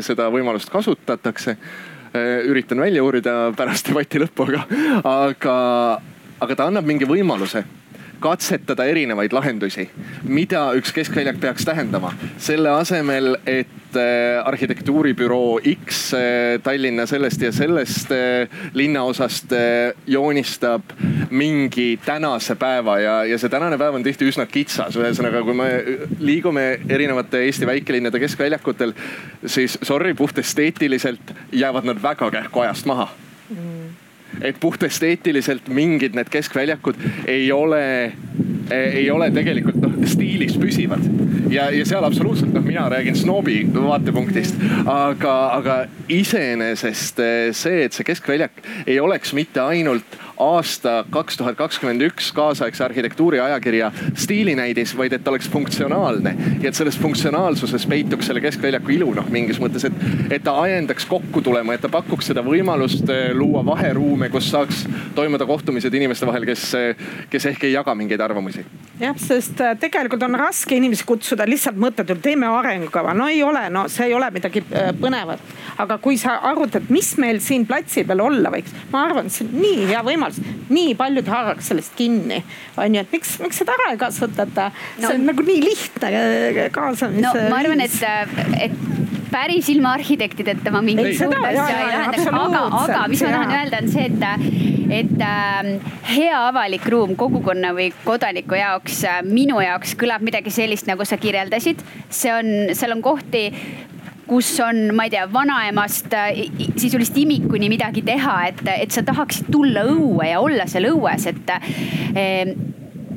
seda võimalust kasutatakse. Eh, üritan välja uurida pärast debati lõppu, aga, aga, aga ta annab mingi võimaluse katsetada erinevaid lahendusi, mida üks keskväljak peaks tähendama. selle asemel, et äh, arhitektuuribüroo X äh, Tallinna sellest ja sellest äh, linnaosast joonistab mingi tänase päeva ja, ja see tänane päev on tihti üsna kitsas. ühesõnaga, kui me liigume erinevate Eesti väikelinnade keskväljakutel, siis sorry, puhtesteetiliselt jäävad nad väga kähku ajast maha mm et puhtesteetiliselt mingid need keskväljakud ei ole, ei ole tegelikult noh stiilis püsivad. ja, ja seal absoluutselt noh, mina räägin snoobi vaatepunktist, aga, aga iseenesest see, et see keskväljak ei oleks mitte ainult aasta kaks tuhat kakskümmend üks kaasaegse arhitektuuri ajakirja stiilinäidis, vaid et ta oleks funktsionaalne. ja et selles funktsionaalsuses peituks selle keskväljaku ilu noh mingis mõttes, et, et ta ajendaks kokku tulema, et ta pakuks seda võimalust eh, luua vaheruume, kus saaks toimuda kohtumised inimeste vahel, kes, kes ehk ei jaga mingeid arvamusi. jah, sest eh, tegelikult on raske inimesi kutsuda lihtsalt mõttetult, teeme arengukava, no ei ole, no see ei ole midagi eh, põnevat. aga kui sa arutad, mis meil siin platsi peal olla võiks, ma arvan, see on nii hea võimalus võimalus. nii paljud haaraks sellest kinni, on ju, et miks, miks seda ära ei kasutata no,. see on nagu nii lihtne äh, kaasamise. no ma arvan, et, et päris ilma arhitektideta ma mingit suurt asja ei lahendaks, aga, aga mis ma tahan öelda, on see, et, et äh, hea avalik ruum kogukonna või kodaniku jaoks äh,, minu jaoks kõlab midagi sellist, nagu sa kirjeldasid. see on, seal on kohti, kus on, ma ei tea, vanaemast äh, sisulist imikuni midagi teha, et, et sa tahaksid tulla õue ja olla seal õues, et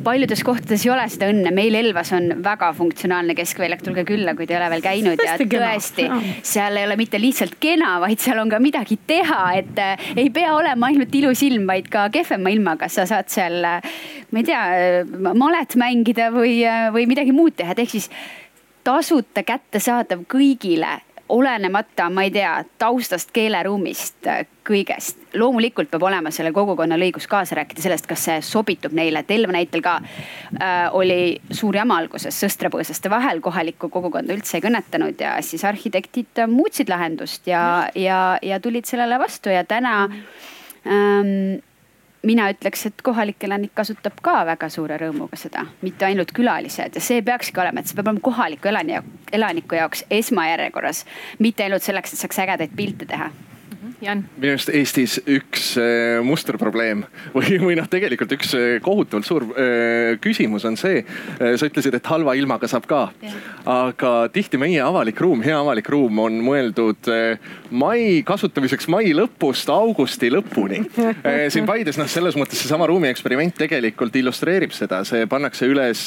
paljudes kohtades ei ole seda õnne, meil Elvas on väga funktsionaalne keskväljak, tulge külla, kui te ei ole veel käinud. Ja tõesti, seal ei ole mitte lihtsalt kena, vaid seal on ka midagi teha, et äh, ei pea olema ainult ilus ilm, vaid ka kehvema ilmaga. Sa saad seal, äh, ma ei tea, malet mängida või, või midagi muud teha, et ehk siis tasuta kättesaadav kõigile olenemata, ma ei tea, taustast, keeleruumist, kõigest. loomulikult peab olema sellel kogukonnal õigus kaasa rääkida sellest, kas see sobitub neile. Telva näitel ka äh, oli suur jama alguses sõstrapõõsaste vahel, kohalikku kogukonda üldse ei kõnetanud ja siis arhitektid muutsid lahendust ja, ja, ja tulid sellele vastu ja täna ähm, mina ütleks, et kohalik elanik kasutab ka väga suure rõõmuga seda, mitte ainult külalised. Ja see peakski olema, et see peab olema kohaliku elani, elaniku jaoks esmajärjekorras, mitte ainult selleks, et saaks ägedaid pilte teha Jan. minu arust Eestis üks äh, musterprobleem või, või noh, tegelikult üks äh, kohutavalt suur äh, küsimus on see. sa ütlesid, et halva ilmaga saab ka. aga tihti meie avalik ruum, hea avalik ruum on mõeldud mai kasutamiseks mai lõpust augusti lõpuni. siin Paides noh, selles mõttes seesama ruumi eksperiment tegelikult illustreerib seda, see pannakse üles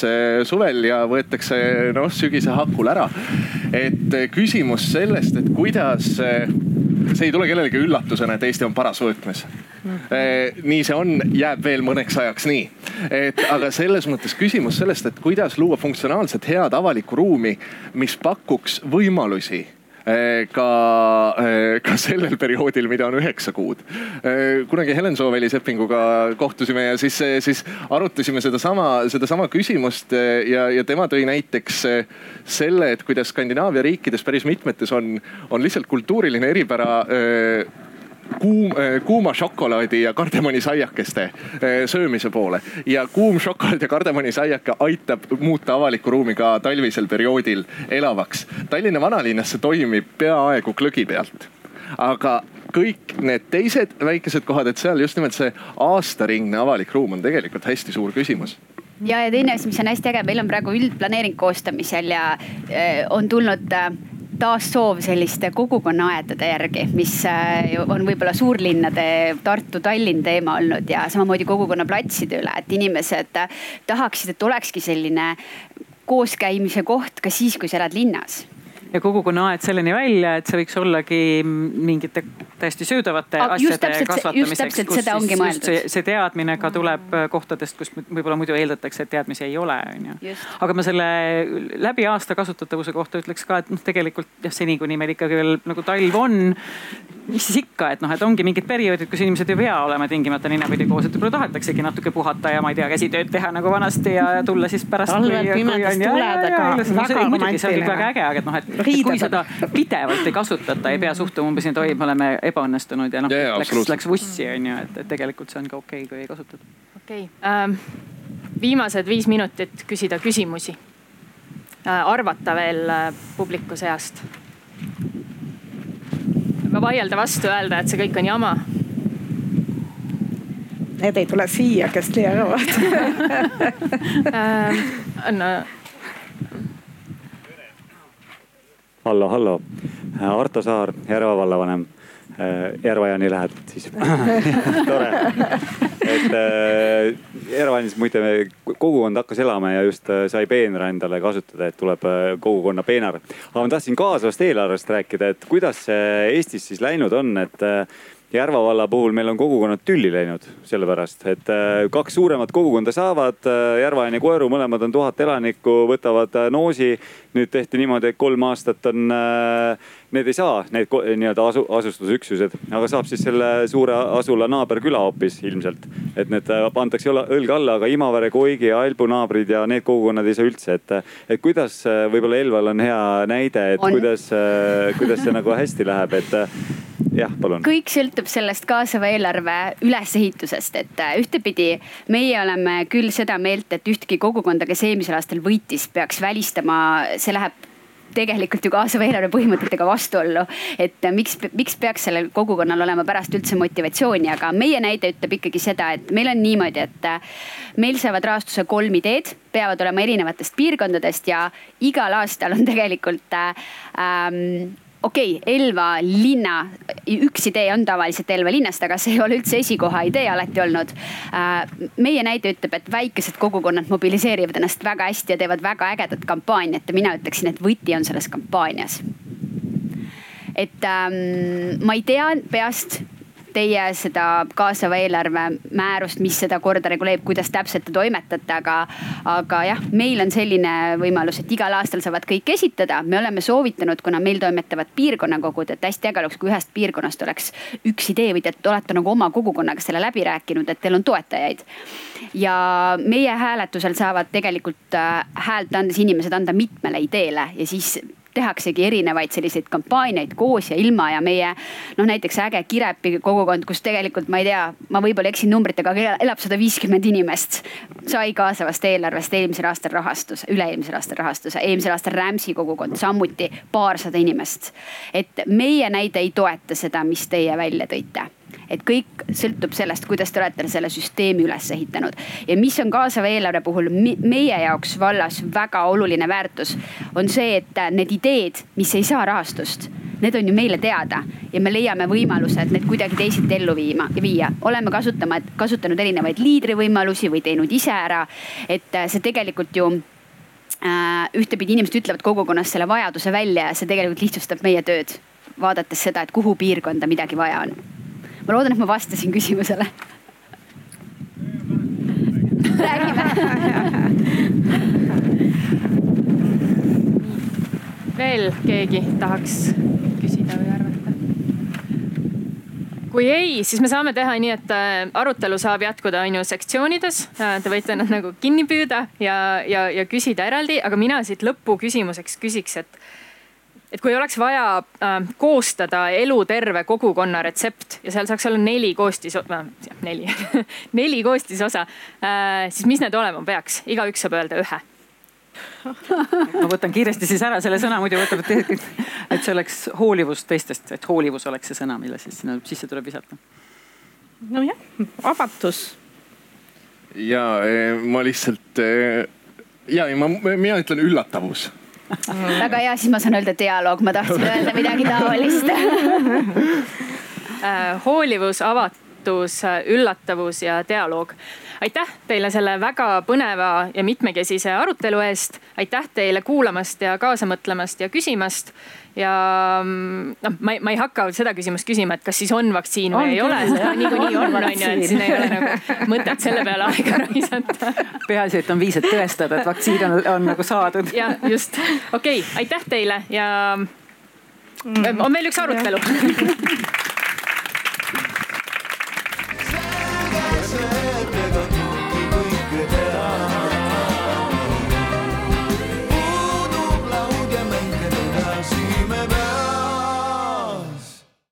suvel ja võetakse noh sügise hakul ära. et küsimus sellest, et kuidas see ei tule kellelegi üllatusena, et Eesti on parasvõtmes. Eh, nii see on, jääb veel mõneks ajaks nii. et aga selles mõttes küsimus sellest, et kuidas luua funktsionaalset head avalikku ruumi, mis pakuks võimalusi ka, eh, ka sellel perioodil, mida on üheksa kuud. Eh, kunagi Helen Sooväli Seppinguga kohtusime ja siis, siis arutasime sedasama, sedasama küsimust ja, ja tema tõi näiteks selle, et kuidas Skandinaavia riikides päris mitmetes on, on lihtsalt kultuuriline eripära kuum, äh, kuuma šokolaadi ja kardemonisaiakeste äh, söömise poole. ja kuum šokolaad ja kardemonisaiake aitab muuta avalikku ruumi ka talvisel perioodil elavaks. Tallinna vanalinnas see toimib peaaegu glögi pealt aga kõik need teised väikesed kohad, et seal just nimelt see aastaringne avalik ruum on tegelikult hästi suur küsimus ja, ja teine asi, mis on hästi äge, meil on praegu üldplaneering koostamisel ja äh, on tulnud äh, taas soov selliste kogukonnaaedade järgi, mis äh, on võib-olla suurlinnade Tartu, Tallinn teema olnud ja samamoodi kogukonnaplatside üle, et inimesed äh, tahaksid, et olekski selline kooskäimise koht ka siis, kui sa elad linnas ja kogukonnaaed selleni välja, et see võiks ollagi mingite täiesti söödavate Aga asjade kasvatamiseks. kus siis just see, see teadmine ka tuleb mm. kohtadest, kus võib-olla muidu eeldatakse, et teadmisi ei ole, onju. aga ma selle läbi aasta kasutatavuse kohta ütleks ka, et noh, tegelikult jah, seni kuni meil ikkagi veel nagu talv on mis siis ikka, et noh, et ongi mingid perioodid, kus inimesed ei pea olema tingimata ninapidi koos, et võib-olla tahetaksegi natuke puhata ja ma ei tea, käsitööd teha nagu vanasti ja tulla siis pärast. talvel pimedas tuledega, väga romantiline. see kõik väga äge, aga et noh, et, kui seda pidevalt ei kasutata, ei pea suhtuma umbes nii, et oi, me oleme ebaõnnestunud ja noh, läks, läks vussi on ju, et, et tegelikult see on ka okei okay,, kui ei kasutata. okei okay. ähm,, viimased viis minutit küsida küsimusi äh,. arvata veel äh, publiku seast vaielda vastu, öelda, et see kõik on jama. Need ei tule siia, kes teavad ähm, no. hallo, hallo, Arto Saar, Järva vallavanem Järva-Jaani lähed siis tore. et äh, Järva-Jaanis muide kogukond hakkas elama ja just äh, sai peenra endale kasutada, et tuleb kogukonna peenar. aga ma tahtsin kaasavast eelarvest rääkida, et kuidas see Eestis siis läinud on, et Järva valla puhul meil on kogukonnad tülli läinud, sellepärast et äh, kaks suuremat kogukonda saavad, äh, Järva-Jaani Koeru, mõlemad on tuhat elanikku, võtavad äh, noosi. Nüüd tehti niimoodi, et kolm aastat on, need ei saa, need nii-öelda asu, asustusüksused, aga saab siis selle suure asula naaberküla hoopis ilmselt. et need antakse õlga alla, aga Imavere, Koigi ja Albu naabrid ja need kogukonnad ei saa üldse, et, et kuidas võib-olla Elval on hea näide, et on. kuidas, kuidas see nagu hästi läheb, et jah, palun. kõik sõltub sellest kaasava eelarve ülesehitusest, et äh, ühtepidi meie oleme küll seda meelt, et ühtegi kogukonda, kes eelmisel aastal võitis, peaks välistama, see läheb tegelikult ju kaasava eelarve põhimõtetega vastuollu. et äh, miks, miks peaks sellel kogukonnal olema pärast üldse motivatsiooni, aga meie näide ütleb ikkagi seda, et meil on niimoodi, et äh, meil saavad rahastuse kolm ideed, peavad olema erinevatest piirkondadest ja igal aastal on tegelikult ähm, okei okay,, Elva linna, üks idee on tavaliselt Elva linnast, aga see ei ole üldse esikoha idee alati olnud. Äh, meie näide ütleb, et väikesed kogukonnad mobiliseerivad ennast väga hästi ja teevad väga ägedat kampaaniat ja mina ütleksin, et võti on selles kampaanias et ähm, ma ei tea peast teie seda kaasava eelarve määrust, mis seda korda reguleerib, kuidas täpselt te toimetate, aga, aga jah, meil on selline võimalus, et igal aastal saavad kõik esitada. me oleme soovitanud, kuna meil toimetavad piirkonnakogud, et hästi äge oleks, kui ühest piirkonnast oleks üks idee või te olete nagu oma kogukonnaga selle läbi rääkinud, et teil on toetajaid. ja meie hääletusel saavad tegelikult äh, häält andes inimesed anda mitmele ideele ja siis tehaksegi erinevaid selliseid kampaaniaid koos ja ilma ja meie noh, näiteks äge Kirepi kogukond, kus tegelikult ma ei tea, ma võib-olla eksin numbritega, aga elab sada viiskümmend inimest. sai kaasavast eelarvest eelmisel aastal rahastuse, üle-eelmisel aastal rahastuse, eelmisel aastal Rämsi kogukond samuti paarsada inimest. et meie näide ei toeta seda, mis teie välja tõite et kõik sõltub sellest, kuidas te olete selle süsteemi üles ehitanud. ja mis on kaasava eelarve puhul meie jaoks vallas väga oluline väärtus, on see, et need ideed, mis ei saa rahastust need on ju meile teada ja me leiame võimalused need kuidagi teisiti ellu viima, viia. oleme kasutama, kasutanud erinevaid liidrivõimalusi või teinud ise ära. et see tegelikult ju äh, ühtepidi inimesed ütlevad kogukonnas selle vajaduse välja ja see tegelikult lihtsustab meie tööd. vaadates seda, et kuhu piirkonda midagi vaja on ma loodan, et ma vastasin küsimusele. veel keegi tahaks küsida või arvata? kui ei, siis me saame teha nii, et äh, arutelu saab jätkuda on ju sektsioonides. Äh, te võite nad nagu kinni püüda ja, ja, ja küsida eraldi, aga mina siit lõpuküsimuseks küsiks, et et kui oleks vaja äh, koostada eluterve kogukonna retsept ja seal saaks olla neli koostis äh,, neli neli koostisosa äh,, siis mis need olema peaks, igaüks saab öelda ühe ma võtan kiiresti siis ära selle sõna, muidu võtab, et, et see oleks hoolivus teistest, et hoolivus oleks see sõna, mille siis sinna sisse tuleb visata. nojah, avatus. ja eh, ma lihtsalt eh, ja, ja ma, mina ütlen üllatavus väga hea, siis ma saan öelda dialoog, ma tahtsin öelda midagi taolist äh, hoolivus, avatus, üllatavus ja dialoog. Aitäh teile selle väga põneva ja mitmekesise arutelu eest. aitäh teile kuulamast ja kaasa mõtlemast ja küsimast. Ja mm, noh, ma ei, ma ei hakka seda küsimust küsima, et kas siis on vaktsiin või on, ei ole, seda niikuinii on, on ju, et siin ei ole nagu mõtet selle peale aega raisata. peaasi, et on viis, et tõestada, et vaktsiin on, on nagu saadud. ja just, okei okay,, aitäh teile ja on veel üks arutelu